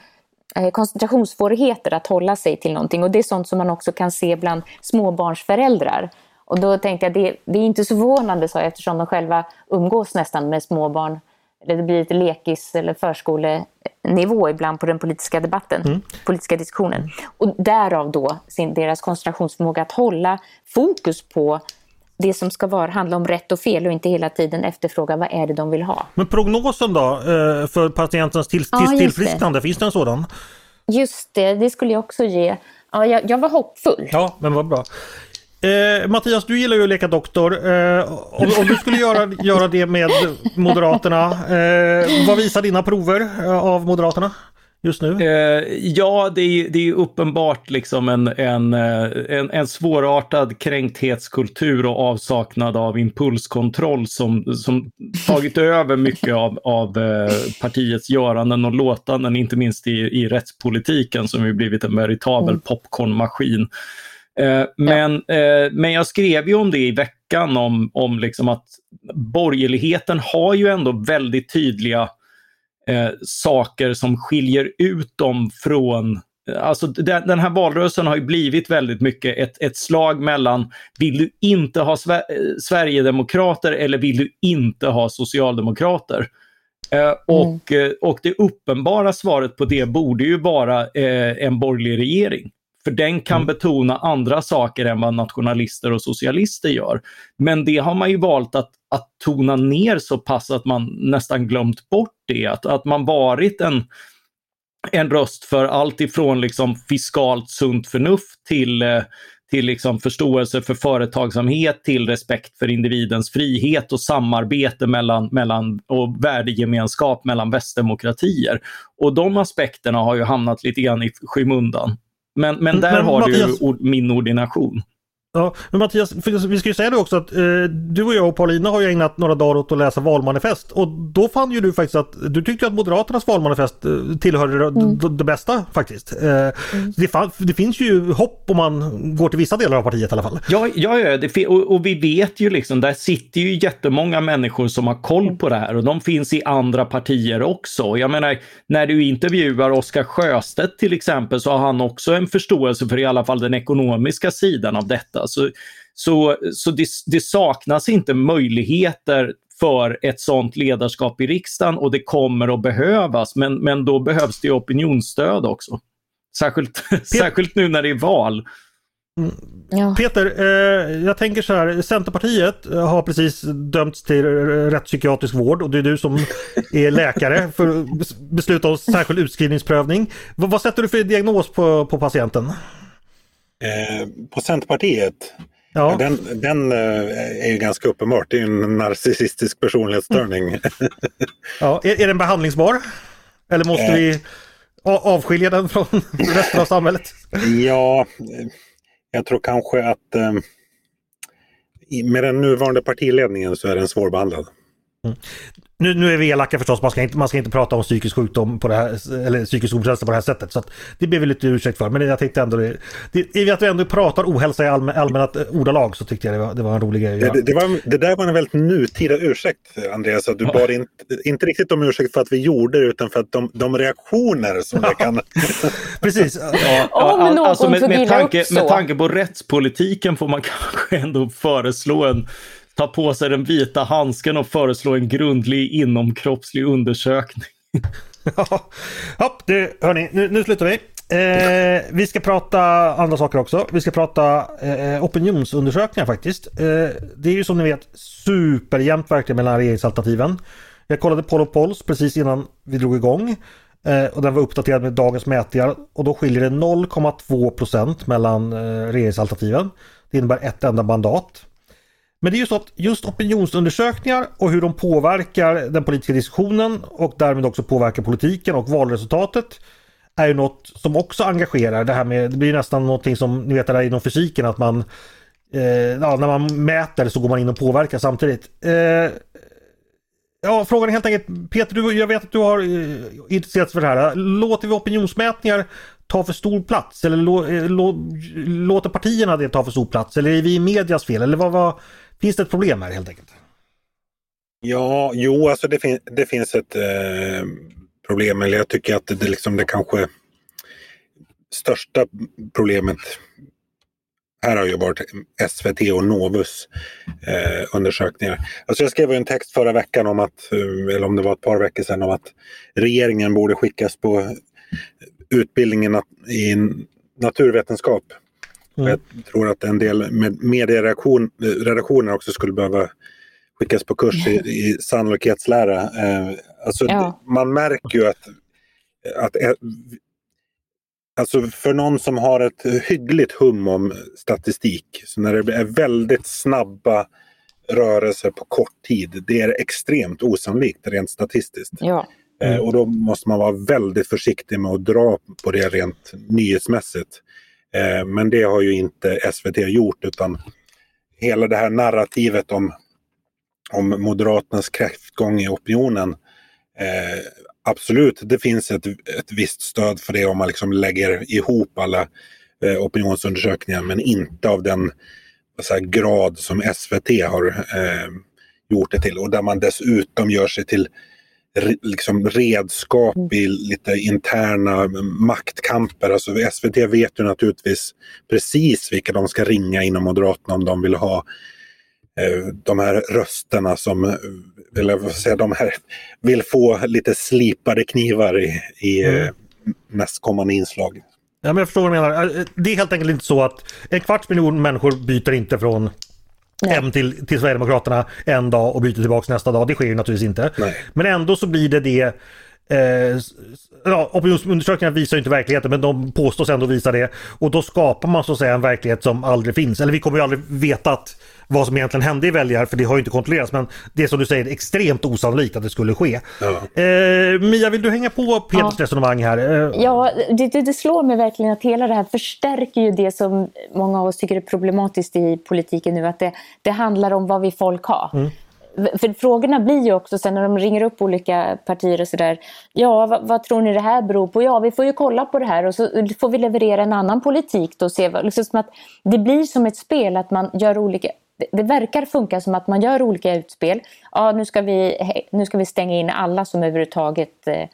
koncentrationssvårigheter att hålla sig till någonting. Och det är sånt som man också kan se bland småbarnsföräldrar. Och då tänkte jag, det, det är inte så förvånande, så eftersom de själva umgås nästan med småbarn eller det blir lite lekis eller förskolenivå ibland på den politiska debatten, mm. politiska diskussionen. Och därav då sin, deras koncentrationsförmåga att hålla fokus på det som ska vara, handla om rätt och fel och inte hela tiden efterfråga vad är det de vill ha. Men prognosen då eh, för patientens till, ja, tillfrisknande, finns det en sådan? Just det, det skulle jag också ge. Ja, jag, jag var hoppfull. Ja, men vad bra. Eh, Mattias, du gillar ju att leka doktor. Eh, om, om, du skulle göra, göra det med Moderaterna, eh, vad visar dina prover eh, av Moderaterna? Just nu? Eh, ja, det är, det är uppenbart liksom en, en, eh, en, en svårartad kränkthetskultur och avsaknad av impulskontroll som, som tagit över mycket av, av eh, partiets göranden och låtanden, inte minst i, i rättspolitiken som ju blivit en veritabel mm. popcornmaskin. Eh, men, ja. men jag skrev ju om det i veckan om, om liksom att borgerligheten har ju ändå väldigt tydliga eh, saker som skiljer ut dem från Alltså den, den här valrörelsen har ju blivit väldigt mycket ett, ett slag mellan vill du inte ha Sver Sverigedemokrater eller vill du inte ha socialdemokrater? Eh, och, mm. och det uppenbara svaret på det borde ju vara eh, en borgerlig regering. För den kan mm. betona andra saker än vad nationalister och socialister gör. Men det har man ju valt att, att tona ner så pass att man nästan glömt bort det. Att, att man varit en, en röst för allt ifrån liksom fiskalt sunt förnuft till, eh, till liksom förståelse för företagsamhet, till respekt för individens frihet och samarbete mellan, mellan, och värdegemenskap mellan västdemokratier. Och de aspekterna har ju hamnat lite grann i skymundan. Men, men där men, har Mattias, du min ordination. Ja, men Mattias, vi ska ju säga det också att eh, du och jag och Paulina har ju ägnat några dagar åt att läsa valmanifest och då fann ju du faktiskt att du tyckte att Moderaternas valmanifest eh, tillhörde mm. det, det, bästa faktiskt. Eh, mm. det, fann, det, finns ju hopp om man går till vissa delar av partiet i alla fall. Ja, ja, ja det, och, och, vi vet ju liksom, där sitter ju jättemånga människor som har koll på det här och de finns i andra partier också. Jag menar, när du intervjuar Oskar Sjöstedt till exempel så har han också en förståelse för i alla fall den ekonomiska sidan av detta. Så, så, så det, det saknas inte möjligheter för ett sådant ledarskap i riksdagen och det kommer att behövas. Men, men då behövs det opinionsstöd också. Särskilt, särskilt nu när det är val. Mm. Ja. Peter, eh, jag tänker så här, Centerpartiet har precis dömts till rättspsykiatrisk vård och det är du som är läkare för att besluta om särskild utskrivningsprövning. V vad sätter du för diagnos på, på patienten? Eh, på Centerpartiet, ja. den, den eh, är ju ganska uppenbart. Det är en narcissistisk personlighetsstörning. Mm. ja, är, är den behandlingsbar? Eller måste eh. vi avskilja den från resten av samhället? ja, jag tror kanske att eh, med den nuvarande partiledningen så är den svårbehandlad. Mm. Nu, nu är vi elaka förstås, man ska, inte, man ska inte prata om psykisk sjukdom på det här, eller psykisk ohälsa på det här sättet. Så det ber vi lite ursäkt för. Men jag tänkte ändå, det, det, i att vi ändå pratar ohälsa i allmän, allmänna ordalag så tyckte jag det var, det var en rolig grej. Det, det, var, det där var en väldigt nutida ursäkt Andreas. Att du ja. bad inte, inte riktigt om ursäkt för att vi gjorde det utan för att de, de reaktioner som det kan... Precis. Ja, ja, alltså med, med, tanke, med tanke på rättspolitiken får man kanske ändå föreslå en ta på sig den vita handsken och föreslå en grundlig inomkroppslig undersökning. ja, du, hörni, nu, nu slutar vi. Eh, vi ska prata andra saker också. Vi ska prata eh, opinionsundersökningar faktiskt. Eh, det är ju som ni vet superjämnt verkligen mellan regeringsalternativen. Jag kollade Poll och Polls precis innan vi drog igång. Eh, och den var uppdaterad med dagens mätningar. Och då skiljer det 0,2 procent mellan eh, regeringsalternativen. Det innebär ett enda mandat. Men det är ju så att just opinionsundersökningar och hur de påverkar den politiska diskussionen och därmed också påverkar politiken och valresultatet är ju något som också engagerar. Det här med, det blir nästan någonting som ni vet det där inom fysiken att man eh, ja, när man mäter så går man in och påverkar samtidigt. Eh, ja, frågan är helt enkelt Peter, du, jag vet att du har eh, intresserat för det här. Låter vi opinionsmätningar ta för stor plats? Eller lå, eh, lå, låter partierna det ta för stor plats? Eller är vi i medias fel? Eller vad, vad, Finns det ett problem här helt enkelt? Ja, jo, alltså det, fin det finns ett eh, problem. Eller jag tycker att det, liksom det kanske största problemet här har ju varit SVT och Novus eh, undersökningar. Alltså jag skrev en text förra veckan om att, eh, eller om det var ett par veckor sedan, om att regeringen borde skickas på utbildningen i naturvetenskap. Mm. Jag tror att en del med medieredaktioner också skulle behöva skickas på kurs i, i sannolikhetslära. Eh, alltså, ja. Man märker ju att, att eh, Alltså för någon som har ett hyggligt hum om statistik, så när det är väldigt snabba rörelser på kort tid, det är extremt osannolikt rent statistiskt. Ja. Eh, mm. och då måste man vara väldigt försiktig med att dra på det rent nyhetsmässigt. Eh, men det har ju inte SVT gjort utan hela det här narrativet om, om Moderaternas kräftgång i opinionen eh, absolut, det finns ett, ett visst stöd för det om man liksom lägger ihop alla eh, opinionsundersökningar men inte av den här, grad som SVT har eh, gjort det till. Och där man dessutom gör sig till liksom redskap mm. i lite interna maktkamper. Alltså SVT vet ju naturligtvis precis vilka de ska ringa inom Moderaterna om de vill ha eh, de här rösterna som eller vad säga, de här vill få lite slipade knivar i, i mm. Eh, nästkommande inslag. Ja, men jag förstår vad du menar. Det är helt enkelt inte så att en kvarts miljon människor byter inte från hem till, till Sverigedemokraterna en dag och byter tillbaka nästa dag. Det sker ju naturligtvis inte. Nej. Men ändå så blir det det Eh, ja, opinionsundersökningar visar ju inte verkligheten men de påstås ändå visa det. Och då skapar man så att säga en verklighet som aldrig finns. Eller vi kommer ju aldrig veta att, vad som egentligen hände i väljar för det har ju inte kontrollerats. Men det är som du säger extremt osannolikt att det skulle ske. Ja. Eh, Mia, vill du hänga på Peters ja. resonemang här? Eh. Ja, det, det, slår mig verkligen att hela det här förstärker ju det som många av oss tycker är problematiskt i politiken nu. Att det, det handlar om vad vi folk har. Mm. För frågorna blir ju också sen när de ringer upp olika partier och sådär. Ja, vad, vad, tror ni det här beror på? Ja, vi får ju kolla på det här och så får vi leverera en annan politik då. Se, liksom som att det blir som ett spel att man gör olika det verkar funka som att man gör olika utspel. Ja, nu ska vi, nu ska vi stänga in alla som överhuvudtaget eh,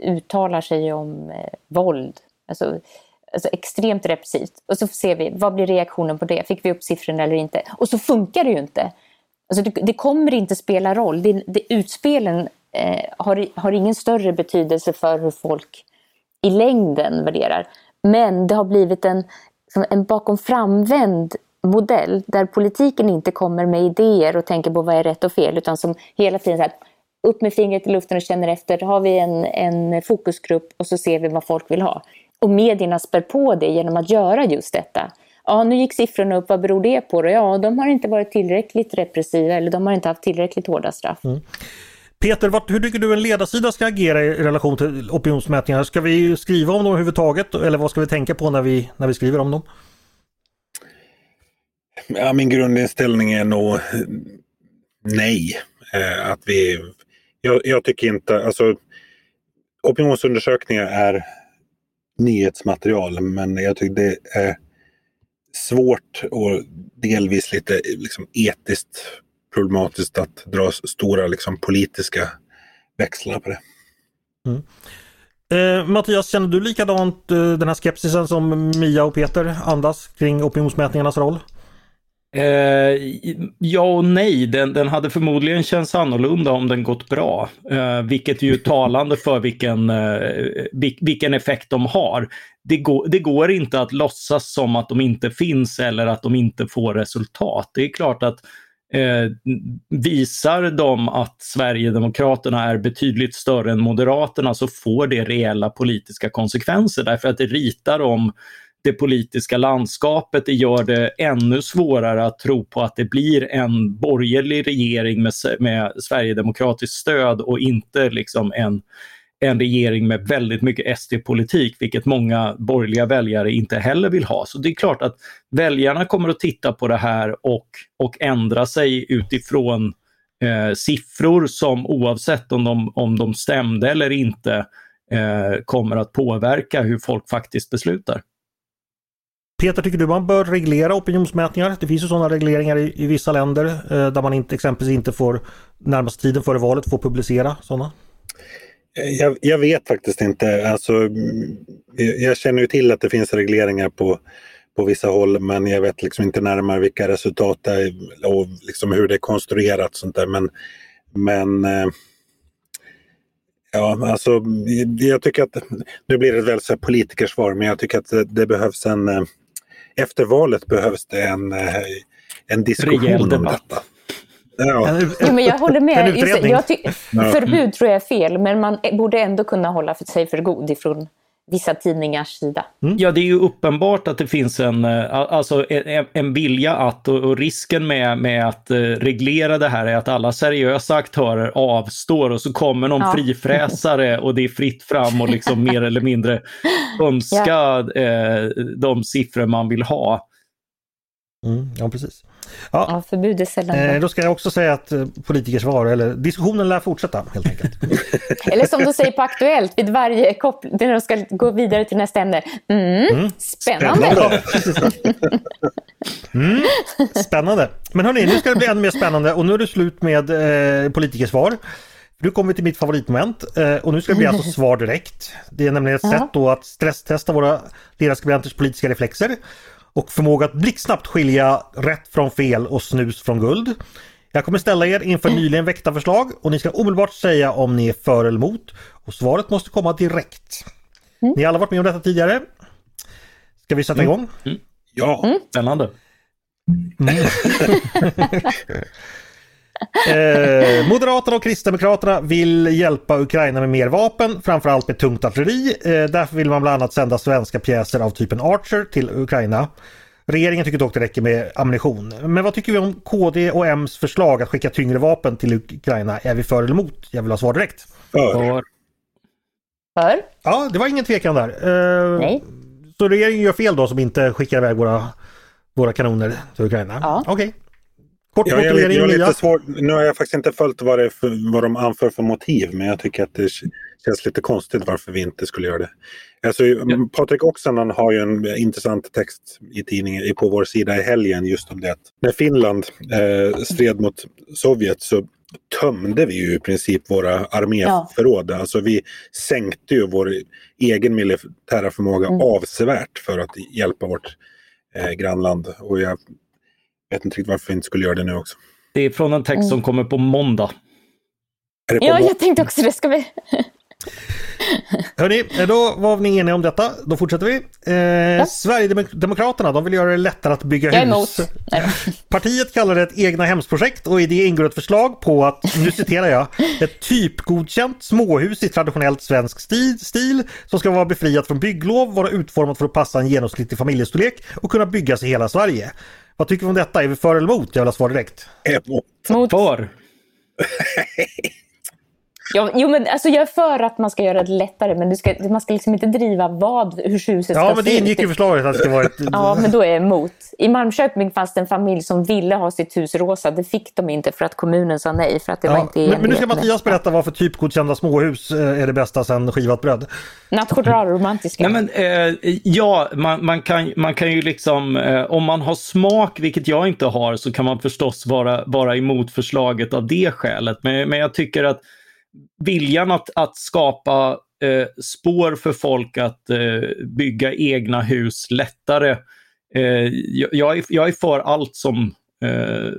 uttalar sig om eh, våld. Alltså, alltså extremt repressivt. Och så ser vi, vad blir reaktionen på det? Fick vi upp siffrorna eller inte? Och så funkar det ju inte. Alltså det, det kommer inte spela roll. Det, det, utspelen eh, har, har ingen större betydelse för hur folk i längden värderar. Men det har blivit en, en bakom framvänd modell där politiken inte kommer med idéer och tänker på vad är rätt och fel utan som hela tiden så här, upp med fingret i luften och känner efter. Har vi en, en fokusgrupp och så ser vi vad folk vill ha. Och medierna spär på det genom att göra just detta ja, nu gick siffrorna upp, vad beror det på? Då? Ja, de har inte varit tillräckligt repressiva eller de har inte haft tillräckligt hårda straff. Mm. Peter, vart, hur tycker du en ledarsida ska agera i relation till opinionsmätningar? Ska vi skriva om dem överhuvudtaget eller vad ska vi tänka på när vi, när vi skriver om dem? Ja, min grundinställning är nog nej. Eh, att vi, jag, jag, tycker inte, alltså opinionsundersökningar är nyhetsmaterial men jag tycker det är svårt och delvis lite liksom, etiskt problematiskt att dra stora liksom, politiska växlar på det. Mm. Eh, Mattias, känner du likadant eh, den här skepsisen som Mia och Peter andas kring opinionsmätningarnas roll? Eh, ja och nej, den, den hade förmodligen känts annorlunda om den gått bra. Eh, vilket är ju talande för vilken, eh, vilken effekt de har. Det går, det går inte att låtsas som att de inte finns eller att de inte får resultat. Det är klart att eh, visar de att Sverigedemokraterna är betydligt större än Moderaterna så får det reella politiska konsekvenser därför att det ritar om det politiska landskapet. Det gör det ännu svårare att tro på att det blir en borgerlig regering med, med Sverigedemokratiskt stöd och inte liksom en, en regering med väldigt mycket SD-politik, vilket många borgerliga väljare inte heller vill ha. Så det är klart att väljarna kommer att titta på det här och, och ändra sig utifrån eh, siffror som oavsett om de, om de stämde eller inte eh, kommer att påverka hur folk faktiskt beslutar. Peter, tycker du man bör reglera opinionsmätningar? Det finns ju sådana regleringar i, i vissa länder eh, där man inte exempelvis inte får närmaste tiden före valet få publicera sådana. Eh, jag, jag, vet faktiskt inte. Alltså, mm, jag känner ju till att det finns regleringar på, på vissa håll men jag vet liksom inte närmare vilka resultat det är och liksom hur det är konstruerat. Sånt där. Men, men eh, ja, alltså jag tycker att, nu blir det väl så politikersvar, men jag tycker att det, det behövs en, eh, efter valet behövs det en, eh, en diskussion om detta. Ja. Jo, men jag håller med. Jag förbud tror jag är fel, men man borde ändå kunna hålla sig för god ifrån vissa tidningars sida. Mm. Ja, det är ju uppenbart att det finns en, eh, alltså en, en vilja att, och, och, risken med, med att uh, reglera det här är att alla seriösa aktörer avstår och så kommer någon ja. frifräsare och det är fritt fram och liksom mer eller mindre önska ja. uh, de siffror man vill ha. Mm, ja, precis. Ja, ja förbud är sällan eh, Då ska jag också säga att eh, politikers svar, eller diskussionen lär fortsätta helt enkelt. eller som du säger på Aktuellt, vid varje koppling, när de ska gå vidare till nästa ämne. Mm, mm. Spännande! mm, spännande! Men hörni, nu ska det bli ännu mer spännande och nu är det slut med eh, politikersvar. Nu kommer vi till mitt favoritmoment eh, och nu ska det bli alltså svar direkt. Det är nämligen ett sätt då att stresstesta våra ledarskribenters politiska reflexer och förmåga att blixtsnabbt skilja rätt från fel och snus från guld. Jag kommer ställa er inför nyligen väckta förslag och ni ska omedelbart säga om ni är för eller emot. Och svaret måste komma direkt. Mm. Ni har alla varit med om detta tidigare. Ska vi sätta igång? Mm. Ja, mm. spännande. Eh, Moderaterna och Kristdemokraterna vill hjälpa Ukraina med mer vapen, framförallt med tungt artilleri. Eh, därför vill man bland annat sända svenska pjäser av typen Archer till Ukraina. Regeringen tycker dock det räcker med ammunition. Men vad tycker vi om KD och M's förslag att skicka tyngre vapen till Ukraina? Är vi för eller emot? Jag vill ha svar direkt. För. För? Ja, det var ingen tvekan där. Eh, Nej. Så regeringen gör fel då som inte skickar iväg våra, våra kanoner till Ukraina? Ja. Okej. Okay. Kort ja, jag, jag, jag lite svår, nu har jag faktiskt inte följt vad, det för, vad de anför för motiv men jag tycker att det känns lite konstigt varför vi inte skulle göra det. Alltså, ja. Patrik Oksanen har ju en intressant text i tidningen på vår sida i helgen just om det att när Finland eh, stred mot Sovjet så tömde vi ju i princip våra arméförråd. Ja. Alltså vi sänkte ju vår egen militära förmåga mm. avsevärt för att hjälpa vårt eh, grannland. Och jag vet inte riktigt varför vi inte skulle göra det nu också. Det är från en text mm. som kommer på måndag. På ja, jag tänkte också det. Ska vi... Hörni, då var ni eniga om detta. Då fortsätter vi. Eh, ja. Sverigedemokraterna de vill göra det lättare att bygga jag hus. Partiet kallar det ett egna hemsprojekt och i det ingår ett förslag på att, nu citerar jag, ett typgodkänt småhus i traditionellt svensk stil, stil som ska vara befriat från bygglov, vara utformat för att passa en genomsnittlig familjestorlek och kunna byggas i hela Sverige. Vad tycker vi om detta? Är vi för eller emot? Jag vill ha svar direkt. Emot. För. Ja, jo, men alltså jag är för att man ska göra det lättare, men ska, man ska liksom inte driva vad, hur huset ska se ut. Ja, men det ingick i förslaget att det ska vara ett... ja, men då är jag emot. I Malmköping fanns det en familj som ville ha sitt hus rosa. Det fick de inte för att kommunen sa nej, för att det ja, var inte men, men nu ska Mattias berätta varför typgodkända småhus eh, är det bästa sen skivat bröd. Nationalromantiska. Nej, men, eh, ja, man, man, kan, man kan ju liksom, eh, om man har smak, vilket jag inte har, så kan man förstås vara, vara emot förslaget av det skälet. Men, men jag tycker att viljan att, att skapa eh, spår för folk att eh, bygga egna hus lättare. Eh, jag, är, jag är för allt som, eh,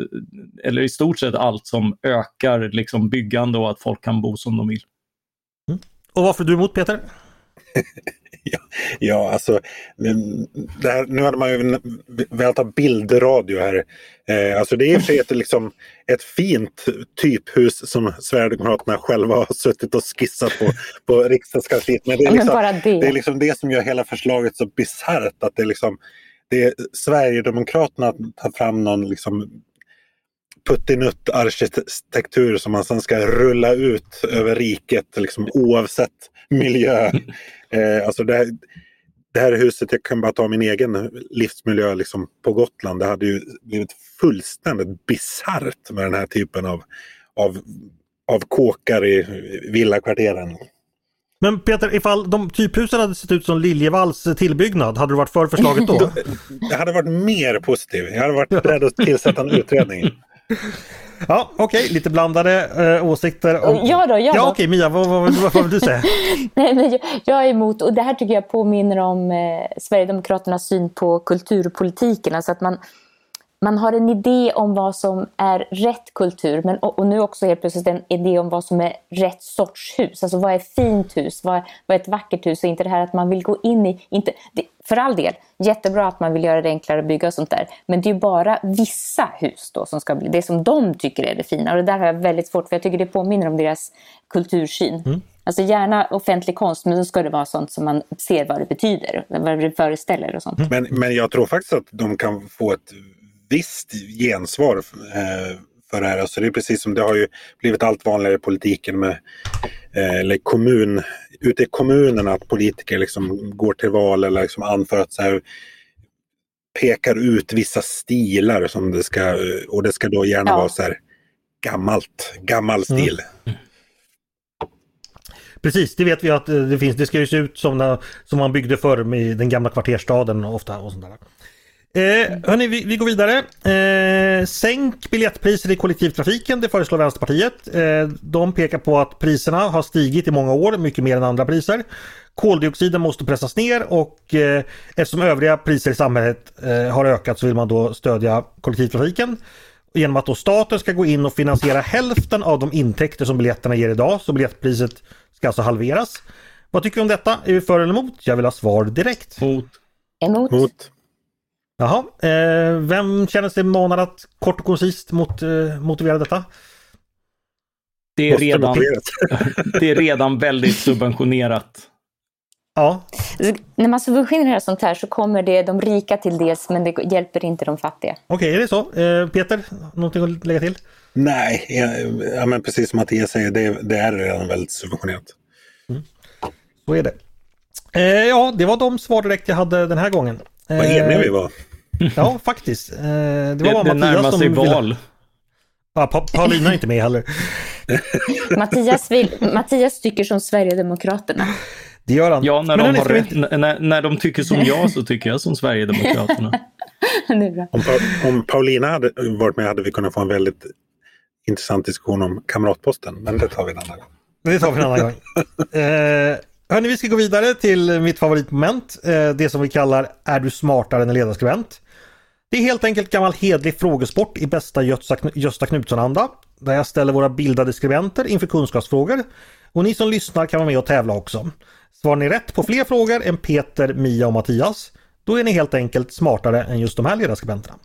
eller i stort sett allt som ökar liksom byggande och att folk kan bo som de vill. Mm. Och varför är du emot Peter? ja, ja, alltså här, nu hade man ju velat ha bildradio här. Eh, alltså det är i och för sig ett, liksom, ett fint typhus som Sverigedemokraterna själva har suttit och skissat på på riksdagskansliet. Men det är, liksom, det. det är liksom det som gör hela förslaget så bisarrt. Att det är liksom, det är Sverigedemokraterna tar fram någon liksom puttinutt arkitektur som man sen ska rulla ut över riket liksom, oavsett miljö. Eh, alltså det, här, det här huset, jag kan bara ta min egen livsmiljö liksom, på Gotland. Det hade ju blivit fullständigt bisarrt med den här typen av, av, av kåkar i villakvarteren. Men Peter, ifall de typhusen hade sett ut som Liljevalls tillbyggnad, hade du varit för förslaget då? Jag hade varit mer positiv. Jag hade varit beredd att tillsätta en utredning. Ja, okej, okay. lite blandade äh, åsikter. Om... Ja då, ja, ja okej okay, Mia, vad, vad, vad, vad vill du säga? Nej, men jag, jag, är emot, och det här tycker jag påminner om eh, Sverigedemokraternas syn på kulturpolitiken. Alltså att man, man har en idé om vad som är rätt kultur men, och, och, nu också helt plötsligt en idé om vad som är rätt sorts hus. Alltså vad är fint hus? Vad, vad är ett vackert hus? Och inte det här att man vill gå in i... Inte, det, för all del, jättebra att man vill göra det enklare att bygga och sånt där. Men det är ju bara vissa hus då som ska bli det som de tycker är det fina. Och det där har jag väldigt svårt för jag tycker det påminner om deras kultursyn. Mm. Alltså gärna offentlig konst, men då ska det vara sånt som man ser vad det betyder, vad det föreställer och sånt. Men, men jag tror faktiskt att de kan få ett visst gensvar eh, för det här. Alltså det är precis som det har ju blivit allt vanligare i politiken med eller kommun, ute i kommunerna att politiker liksom går till val eller liksom anför att så här, pekar ut vissa stilar som det ska och det ska då gärna ja. vara så här gammalt, gammal stil. Mm. Precis, det vet vi att det finns. Det ska ju se ut som, när, som man byggde förr med den gamla kvarterstaden ofta och sånt där. Eh, hörni, vi, vi går vidare. Eh, sänk biljettpriser i kollektivtrafiken, det föreslår Vänsterpartiet. Eh, de pekar på att priserna har stigit i många år, mycket mer än andra priser. Koldioxiden måste pressas ner och eh, eftersom övriga priser i samhället eh, har ökat så vill man då stödja kollektivtrafiken. Genom att då staten ska gå in och finansiera hälften av de intäkter som biljetterna ger idag, så biljettpriset ska alltså halveras. Vad tycker du om detta? Är vi för eller emot? Jag vill ha svar direkt. Mot. Emot. Mot. Jaha, eh, vem känner sig manad att kort och koncist mot, eh, motivera detta? Det är, redan, det är redan väldigt subventionerat. Ja. När man subventionerar sånt här så kommer det de rika till dels men det hjälper inte de fattiga. Okej, okay, är det så? Eh, Peter, någonting att lägga till? Nej, ja, men precis som Mattias säger, det, det är redan väldigt subventionerat. Mm. Så är det. Eh, ja, det var de svar direkt jag hade den här gången. Vad eniga vi var. Ja, faktiskt. Eh, det var bara det, Mattias som sig ville... val. Ja, pa Paulina är inte med heller. Mattias, vill, Mattias tycker som Sverigedemokraterna. Det gör han. Ja, när, de, har rätt, när, när de tycker som jag så tycker jag som Sverigedemokraterna. om, om Paulina hade varit med hade vi kunnat få en väldigt intressant diskussion om Kamratposten, men det tar vi en annan gång. Det tar vi en annan gång. eh, Hörni, vi ska gå vidare till mitt favoritmoment. Eh, det som vi kallar Är du smartare än en ledarskribent? Det är helt enkelt gammal hedlig frågesport i bästa Gösta Knutsson-anda. Där jag ställer våra bildade skribenter inför kunskapsfrågor. Och ni som lyssnar kan vara med och tävla också. Svarar ni rätt på fler frågor än Peter, Mia och Mattias, då är ni helt enkelt smartare än just de här ledarskribenterna.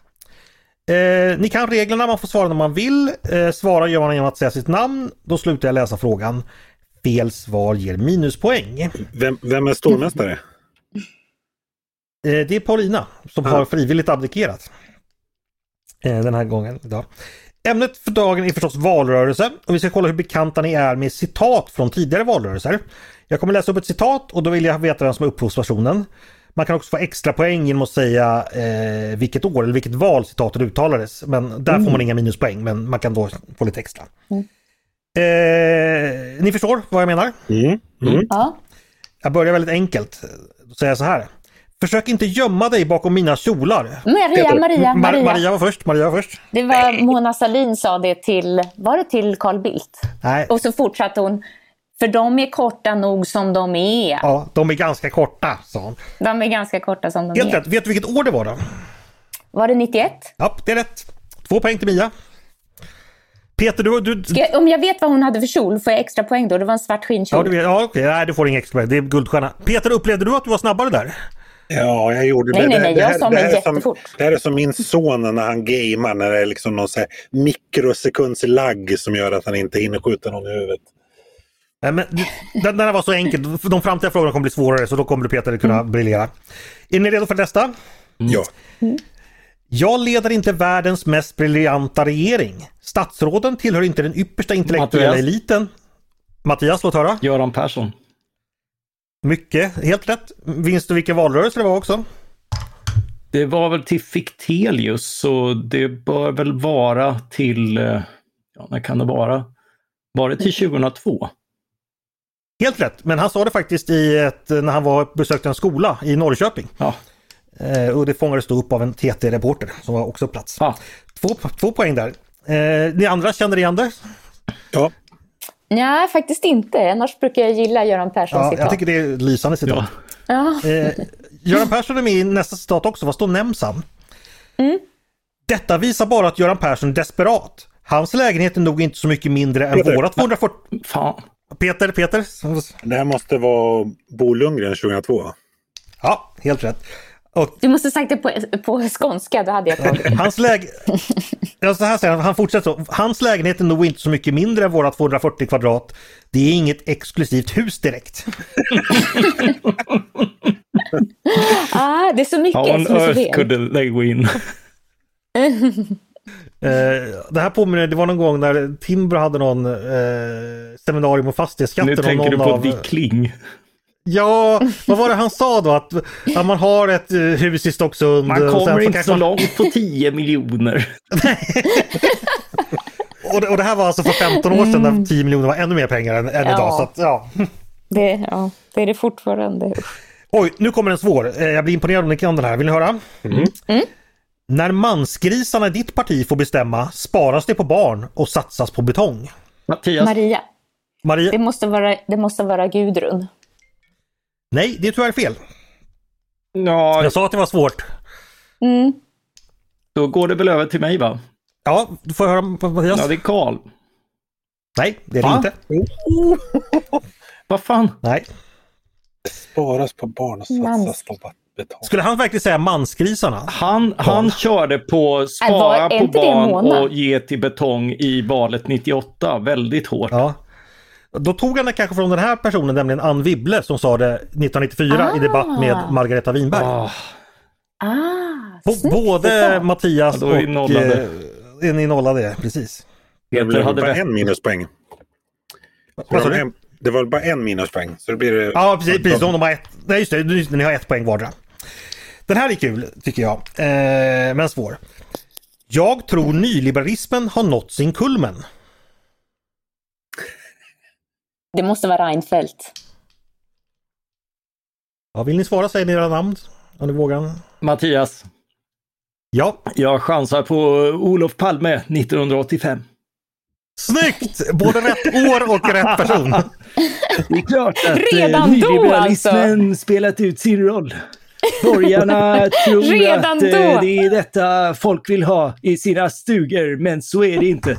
Eh, ni kan reglerna, man får svara när man vill. Eh, svara gör man genom att säga sitt namn. Då slutar jag läsa frågan. Fel svar ger minuspoäng. Vem, vem är stormästare? Eh, det är Paulina som har frivilligt abdikerat. Eh, den här gången. Idag. Ämnet för dagen är förstås valrörelse och vi ska kolla hur bekanta ni är med citat från tidigare valrörelser. Jag kommer läsa upp ett citat och då vill jag veta vem som är upphovspersonen. Man kan också få extra poäng genom att säga eh, vilket år eller vilket val citatet uttalades. Men där mm. får man inga minuspoäng men man kan då få lite extra. Mm. Eh, ni förstår vad jag menar? Mm. Mm. Ja. Jag börjar väldigt enkelt. Då säger jag så här. Försök inte gömma dig bakom mina kjolar. Maria, Maria, Maria. Maria var först. Maria var först. Det var Mona Salin sa det till, var det till Carl Bildt? Nej. Och så fortsatte hon. För de är korta nog som de är. Ja, de är ganska korta, sa hon. De är ganska korta som de Helt är. rätt. Vet du vilket år det var då? Var det 91? Ja, det är rätt. Två poäng till Mia. Peter, du... du... Jag, om jag vet vad hon hade för kjol, får jag extra poäng då? Det var en svart skinnkjol. Ja, ja okej. Nej, du får ingen extra poäng. Det är guldstjärna. Peter, upplevde du att du var snabbare där? Ja, jag gjorde nej, det. Nej, nej, jag sa mig jättefort. Som, det här är som min son när han gamer, när det är liksom någon så här mikrosekunds lagg som gör att han inte hinner skjuta någon i huvudet. Nej, men, den, den var så enkel. De framtida frågorna kommer bli svårare så då kommer du Peter kunna mm. briljera. Är ni redo för nästa? Mm. Ja. Mm. Jag leder inte världens mest briljanta regering. Statsråden tillhör inte den yppersta intellektuella Mattias. eliten. Mattias, låt höra. Göran Persson. Mycket, helt rätt. Minns du vilken valrörelse det var också? Det var väl till Fichtelius, så det bör väl vara till, eh, ja när kan det vara? Var det till 2002? Helt rätt, men han sa det faktiskt i ett, när han var besökte en skola i Norrköping. Ja. Eh, och det fångades då upp av en TT-reporter som var också på plats. Ah. Två, två poäng där. Eh, ni andra känner igen det? Ja. Nej, faktiskt inte. Annars brukar jag gilla Göran Perssons Ja, citat. jag tycker det är lysande citat. Ja. Ja. Eh, Göran Persson är med i nästa citat också. Vad står nämns han? Detta visar bara att Göran Persson är desperat. Hans lägenhet är nog inte så mycket mindre än Peter. våra 240... Fan. Peter, Peter? Det här måste vara Bo Lundgren 2002. Ja, helt rätt. Och Du måste sagt det på, på skånska, då hade jag tagit hans läge... Ja, så här säger han, han fortsätter så. Hans lägenhet är nog inte så mycket mindre än våra 240 kvadrat. Det är inget exklusivt hus direkt. Ah, det är så mycket How on som är så earth could they win? Det här påminner, det var någon gång när Timbro hade någon eh, seminarium om fastighetsskatten. Nu tänker du på av- Dick Kling. Ja, vad var det han sa då? Att, att man har ett eh, hus i Stocksund. Man och sen kommer så inte så man- långt på 10 miljoner. Och det, och det här var alltså för 15 år sedan när 10 miljoner var ännu mer pengar än, än Ja. idag. Så att, ja. Det, ja, det är det fortfarande. Oj, nu kommer en svår. Eh, Jag blir imponerad om ni kan den här. Vill ni höra? När mansgrisarna i ditt parti får bestämma sparas det på barn och satsas på betong. Mattias, Maria, det Maria? måste vara, det måste vara Gudrun. Nej, det är tyvärr fel. ja, Jag sa att det var svårt. Mm. då går det väl över till mig va? Ja, du får höra Mattias. Ja, det är Karl. Nej, det är det Va? inte. Vad fan? Nej. Sparas på barn och satsas på betong. Skulle han verkligen säga mansgrisarna? Han, han körde på var- spara är på det barn och ge till betong i valet 98. Väldigt hårt. Ja. Då tog han det kanske från den här personen, nämligen Ann Wibble som sa det 1994 i debatt med Margareta Winberg. Ah, Ah, Både. Mattias Ja, då är och... nollade. Eh, är ni nollade, precis. Det hade bara en minuspoäng. Vad sa du? Det var bara en minuspoäng. Så det blir det... Ja, precis. precis de, de har ett, nej, just det, just det, ni har ett poäng vardera. Den här är kul, tycker jag. Eh, men svår. Jag tror nyliberalismen har nått sin kulmen. Det måste vara Reinfeldt. Ja, vill ni svara, säg ni era namn. Om ni vågar. Mattias, Ja, jag chansar på Olof Palme 1985. snyggt! Både rätt år och rätt person. Det är klart att Redan eh, då, nyliberalismen spelat ut sin roll. Borgarna tror Redan att eh, då. det är detta folk vill ha i sina stugor, men så är det inte.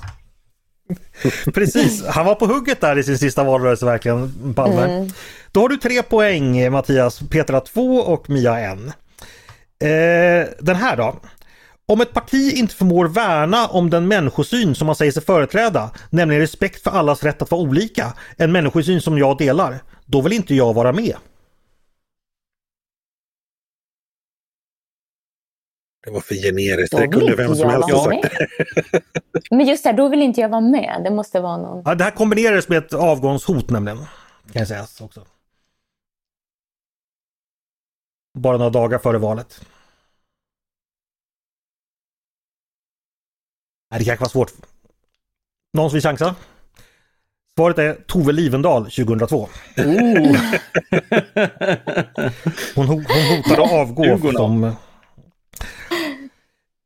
Precis, han var på hugget där i sin sista valrörelse verkligen, Palme. Då har du tre poäng Mattias, Peter har två och Mia en. Eh, den här då. Om ett parti inte förmår värna om den människosyn som man säger sig företräda, nämligen respekt för allas rätt att vara olika, en människosyn som jag delar, då vill inte jag vara med. Det var för generiskt. Då Det kunde vem inte som helst ha sagt. Men just det, då vill inte jag vara med. Det måste vara någon... Ja, det här kombinerades med ett avgångshot nämligen. Kan jag säga också. Bara några dagar före valet. Nej, det kanske var svårt. Någon som vill chansa? Svaret är Tove Livendal 2002. Oh. Hon, ho- hon hotade att avgå som...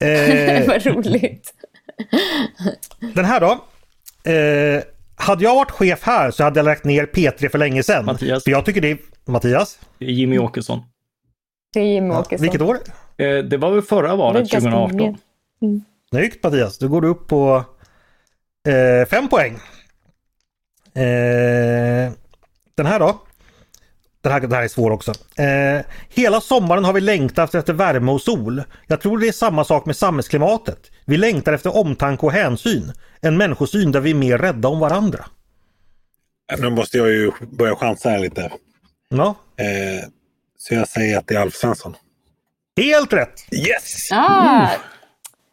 Eh, Vad roligt. den här då. Eh, hade jag varit chef här så hade jag lagt ner P3 för länge sedan. Mattias. För jag tycker det är... Mattias? Det är Jimmy Åkesson. Det är Jimmie Ja, Åkesson. vilket år? Eh, Det var väl förra valet, ganska 2018? många. Snyggt Mattias, då går du upp på eh, fem poäng. Eh, den här då? Den här, den här är svår också. Eh, hela sommaren har vi längtat efter värme och sol. Jag tror det är samma sak med samhällsklimatet. Vi längtar efter omtanke och hänsyn. En människosyn där vi är mer rädda om varandra. Nu måste jag ju börja chansa här lite. Ja, Eh, så jag säger att det är Alf Svensson. helt rätt! Yes! Ah,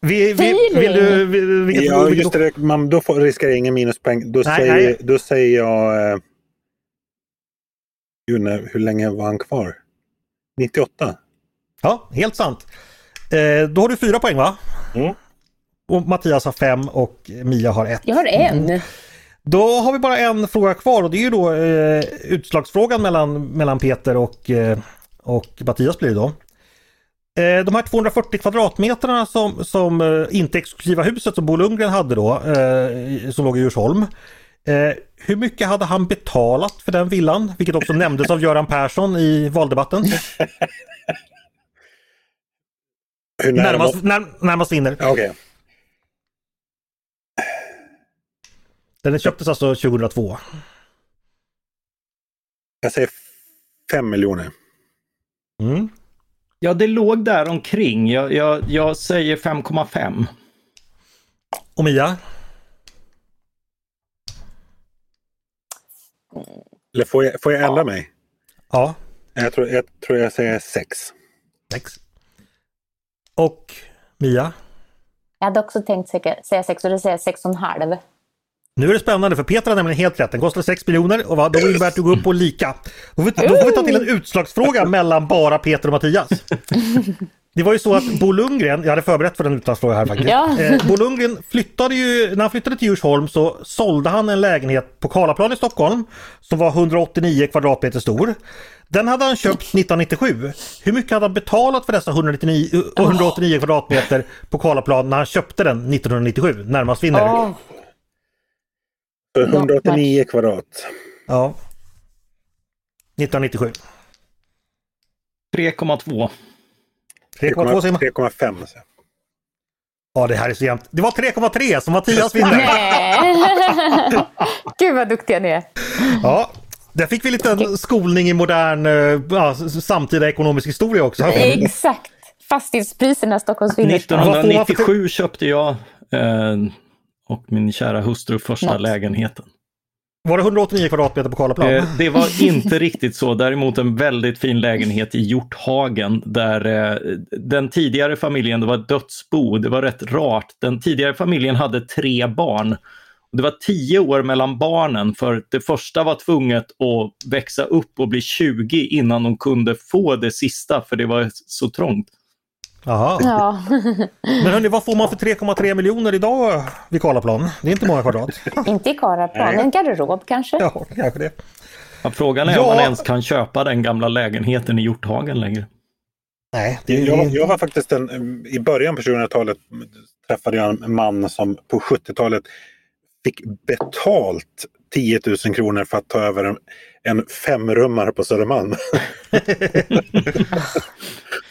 Vi, vi, Feeling. vill du, vill, vilket, Ja, just det. Man, då får, riskerar jag ingen minuspoäng. Då, Nej, säger, nej. då säger jag... Eh, Gud, när, hur länge var han kvar? 98? Ja, helt sant. Eh, då har du fyra poäng va? Mm. Och Mattias har fem och Mia har ett. jag har en. Då har vi bara en fråga kvar och det är ju då eh, utslagsfrågan mellan, mellan Peter och, eh, och Mattias blir det då. Eh, de här 240 kvadratmeterna som, som eh, inte exklusiva huset som Bo Lundgren hade då, eh, som låg i Djursholm. Hur mycket hade han betalat för den villan? Vilket också nämndes av Göran Persson i valdebatten. Hur närmast, när, närmast vinner. Okay. Den köptes alltså 2002. Jag säger 5 miljoner. Mm. Ja, det låg där omkring. Jag, jag, jag säger 5,5. Och Mia? Eller får jag, får jag ändra mig? Ja. Jag tror jag, tror jag säger 6. 6. Och Mia? Jag hade också tänkt säga 6 och det säger 6,5. Nu är det spännande för Peter har nämligen helt rätt. Den kostar 6 miljoner och då innebär att du går upp på lika. Då får, vi, då får vi ta till en utslagsfråga mellan bara Peter och Mattias. Det var ju så att Bo Lundgren, jag hade förberett för den utlandsfråga här faktiskt. Ja. Eh, Bo Lundgren flyttade ju, när han flyttade till Djursholm så sålde han en lägenhet på Karlaplan i Stockholm som var 189 kvadratmeter stor. Den hade han köpt 1997. Hur mycket hade han betalat för dessa 199, 189 oh. kvadratmeter på Karlaplan när han köpte den 1997? Närmast vinnare. Oh. 189 kvadrat. Ja. 1997. 3,2. 3,2 säger man. 3,5. Ja, det här är så jämnt. Det var 3,3 som Mattias vinner. Gud vad duktiga ni är. Ja, där fick vi lite skolning i modern eh, ja, samtida ekonomisk historia också. Exakt. Fastighetspriserna Stockholms innerstad. 1997 köpte jag eh, och min kära hustru första Något. lägenheten. Var det 189 kvadratmeter på Karlaplan? Eh, det var inte riktigt så. Däremot en väldigt fin lägenhet i Hjorthagen där eh, den tidigare familjen, det var ett dödsbo, det var rätt rart. Den tidigare familjen hade tre barn. Det var tio år mellan barnen för det första var tvunget att växa upp och bli 20 innan de kunde få det sista för det var så trångt. Jaha. Ja. Men hörni, vad får man för 3,3 miljoner idag vid Karlaplan? Det är inte många kvadrat. inte i Karlaplan, en garderob kanske? Ja, kanske det. Ja, frågan är ja. om man ens kan köpa den gamla lägenheten i Hjorthagen längre. Nej, det, jag, jag har faktiskt en, i början på 2000-talet träffade jag en man som på 70-talet fick betalt 10 000 kronor för att ta över en, en femrummare på Södermalm.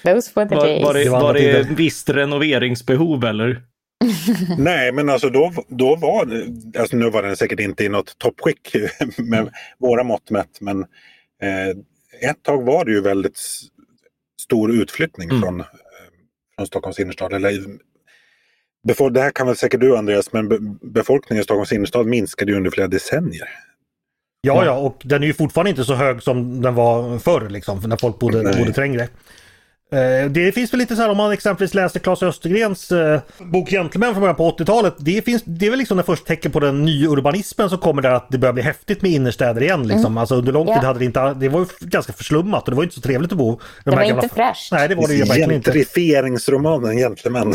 Those were the days. Var, var det, var det visst renoveringsbehov eller? Nej, men alltså då, då var det, alltså nu var den säkert inte i något toppskick med våra mått mätt, men eh, ett tag var det ju väldigt stor utflyttning mm. från, eh, från Stockholms innerstad. Eller, det här kan väl säkert du Andreas, men befolkningen i Stockholms innerstad minskade ju under flera decennier. Ja, ja, och den är ju fortfarande inte så hög som den var förr, liksom, när folk bodde, bodde trängre. Eh, det finns väl lite så här om man exempelvis läser Claes Östergrens eh, bok Gentlemen från början på 80-talet. Det, finns, det är väl liksom det första tecken på den nyurbanismen som kommer där att det börjar bli häftigt med innerstäder igen. Liksom. Mm. Alltså under lång tid yeah. hade det inte, det var ju ganska förslummat och det var inte så trevligt att bo. De det var gamla... inte fräscht. Nej det var det ju verkligen inte. Gentrifieringsromanen Gentlemen.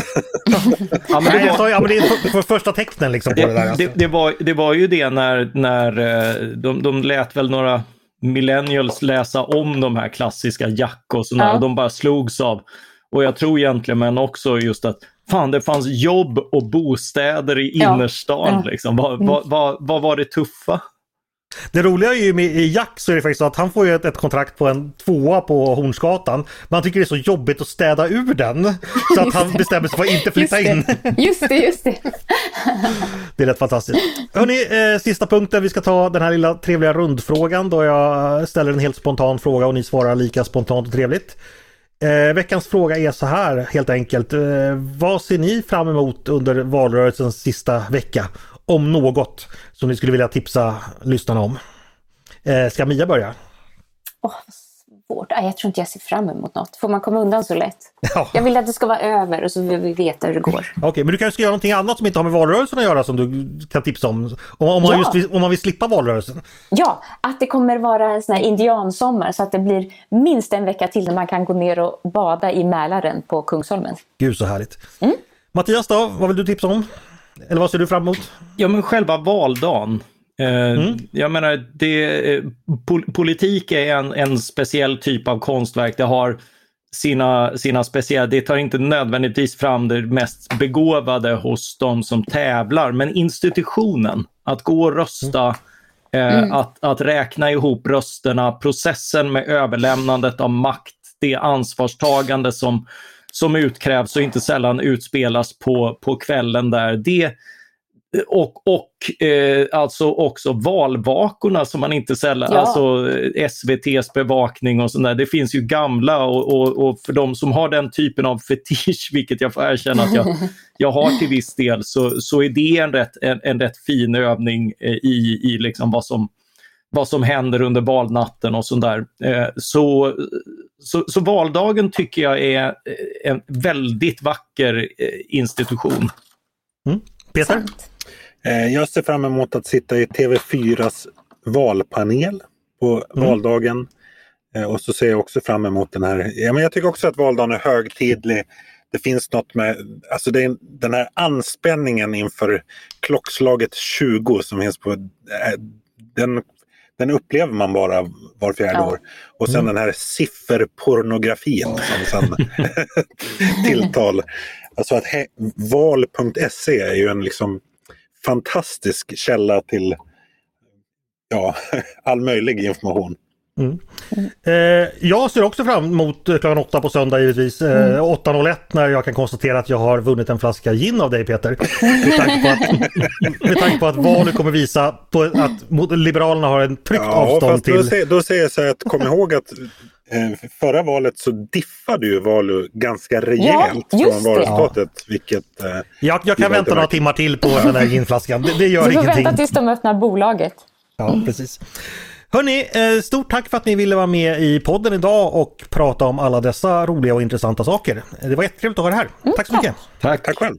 ja, men det, var, ja, men det är för, för första tecknen liksom på det, det där. Alltså. Det, det, var, det var ju det när, när eh, de, de lät väl några millennials läsa om de här klassiska Jack och sådär. Ja. Och de bara slogs av. Och jag tror egentligen men också just att fan det fanns jobb och bostäder i ja. innerstan. Ja. Liksom. Vad, mm. vad, vad, vad var det tuffa? Det roliga är ju med Jack så är det faktiskt att han får ju ett, ett, kontrakt på en tvåa på Hornsgatan. Men han tycker det är så jobbigt att städa ur den. Så att han bestämmer sig för att inte flytta in. Just det, just det. det är rätt fantastiskt. Hörni, eh, sista punkten. Vi ska ta den här lilla trevliga rundfrågan då jag ställer en helt spontan fråga och ni svarar lika spontant och trevligt. Eh, veckans fråga är så här helt enkelt. Eh, vad ser ni fram emot under valrörelsens sista vecka? Om något som ni skulle vilja tipsa lyssnarna om? Eh, ska Mia börja? Oh, svårt. Jag tror inte jag ser fram emot något. Får man komma undan så lätt? Ja. Jag vill att det ska vara över och så vill vi veta hur det går. Okej, okay, men du kanske ska göra någonting annat som inte har med valrörelsen att göra som du kan tipsa om? Om, om, man, ja. just vill, om man vill slippa valrörelsen? Ja, att det kommer vara en sån här indiansommar så att det blir minst en vecka till när man kan gå ner och bada i Mälaren på Kungsholmen. Gud så härligt. Mm. Mattias då, vad vill du tipsa om? Eller vad ser du fram emot? Ja, men själva valdagen. Eh, mm. Jag menar, det, eh, politik är en, en speciell typ av konstverk. Det har sina, sina speciella, det tar inte nödvändigtvis fram det mest begåvade hos de som tävlar, men institutionen, att gå och rösta, eh, mm. att, att räkna ihop rösterna, processen med överlämnandet av makt, det ansvarstagande som, som utkrävs och inte sällan utspelas på, på kvällen där. Det, och, och eh, alltså också valvakorna som man inte sällan, ja. alltså eh, SVTs bevakning och sådär. Det finns ju gamla och, och, och, för de som har den typen av fetisch, vilket jag får erkänna att jag, jag har till viss del, så, så är det en rätt, en, en rätt fin övning eh, i, i liksom vad som vad som händer under valnatten och sådär. Eh, så, så, så, valdagen tycker jag är eh, en väldigt vacker institution. Mm. Peter? Sant. Eh, jag ser fram emot att sitta i TV4s valpanel på mm. valdagen. Eh, och så ser jag också fram emot den här, ja, men jag tycker också att valdagen är högtidlig. Det finns något med, alltså det, den här anspänningen inför klockslaget 20 som finns på, eh, den, den upplever man bara var fjärde ja. år. Och sen mm. den här sifferpornografin som sen tilltal. Alltså att val.se är ju en liksom fantastisk källa till ja, all möjlig information. Mm. Eh, jag ser också fram emot klockan åtta på söndag givetvis. Eh, mm. 8.01 när jag kan konstatera att jag har vunnit en flaska gin av dig Peter. Med tanke på att, med tanke på att valet kommer visa på att Liberalerna har en tryggt ja, avstånd till... Då säger, då säger jag så här att kom ihåg att Eh, förra valet så diffade ju Valu ganska rejält ja, från valresultatet. Ja. Vilket, eh, jag, jag kan vänta några timmar till på den här ginflaskan. Det, det gör du får ingenting. vänta tills de öppnar bolaget. Ja, precis. Hörni, eh, stort tack för att ni ville vara med i podden idag och prata om alla dessa roliga och intressanta saker. Det var jättetrevligt att ha er här. Mm, tack så mycket. Tack. Tack själv.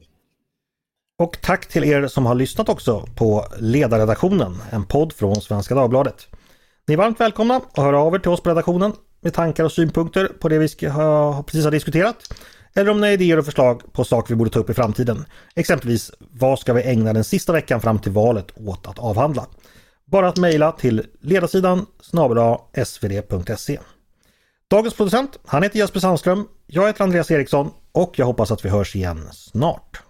Och tack till er som har lyssnat också på Ledarredaktionen, en podd från Svenska Dagbladet. Ni är varmt välkomna att höra av er till oss på redaktionen med tankar och synpunkter på det vi ska ha, precis har diskuterat. Eller om ni har idéer och förslag på saker vi borde ta upp i framtiden. Exempelvis, vad ska vi ägna den sista veckan fram till valet åt att avhandla? Bara att mejla till ledarsidan snabel svd.se. Dagens producent, han heter Jesper Sandström. Jag heter Andreas Eriksson och jag hoppas att vi hörs igen snart.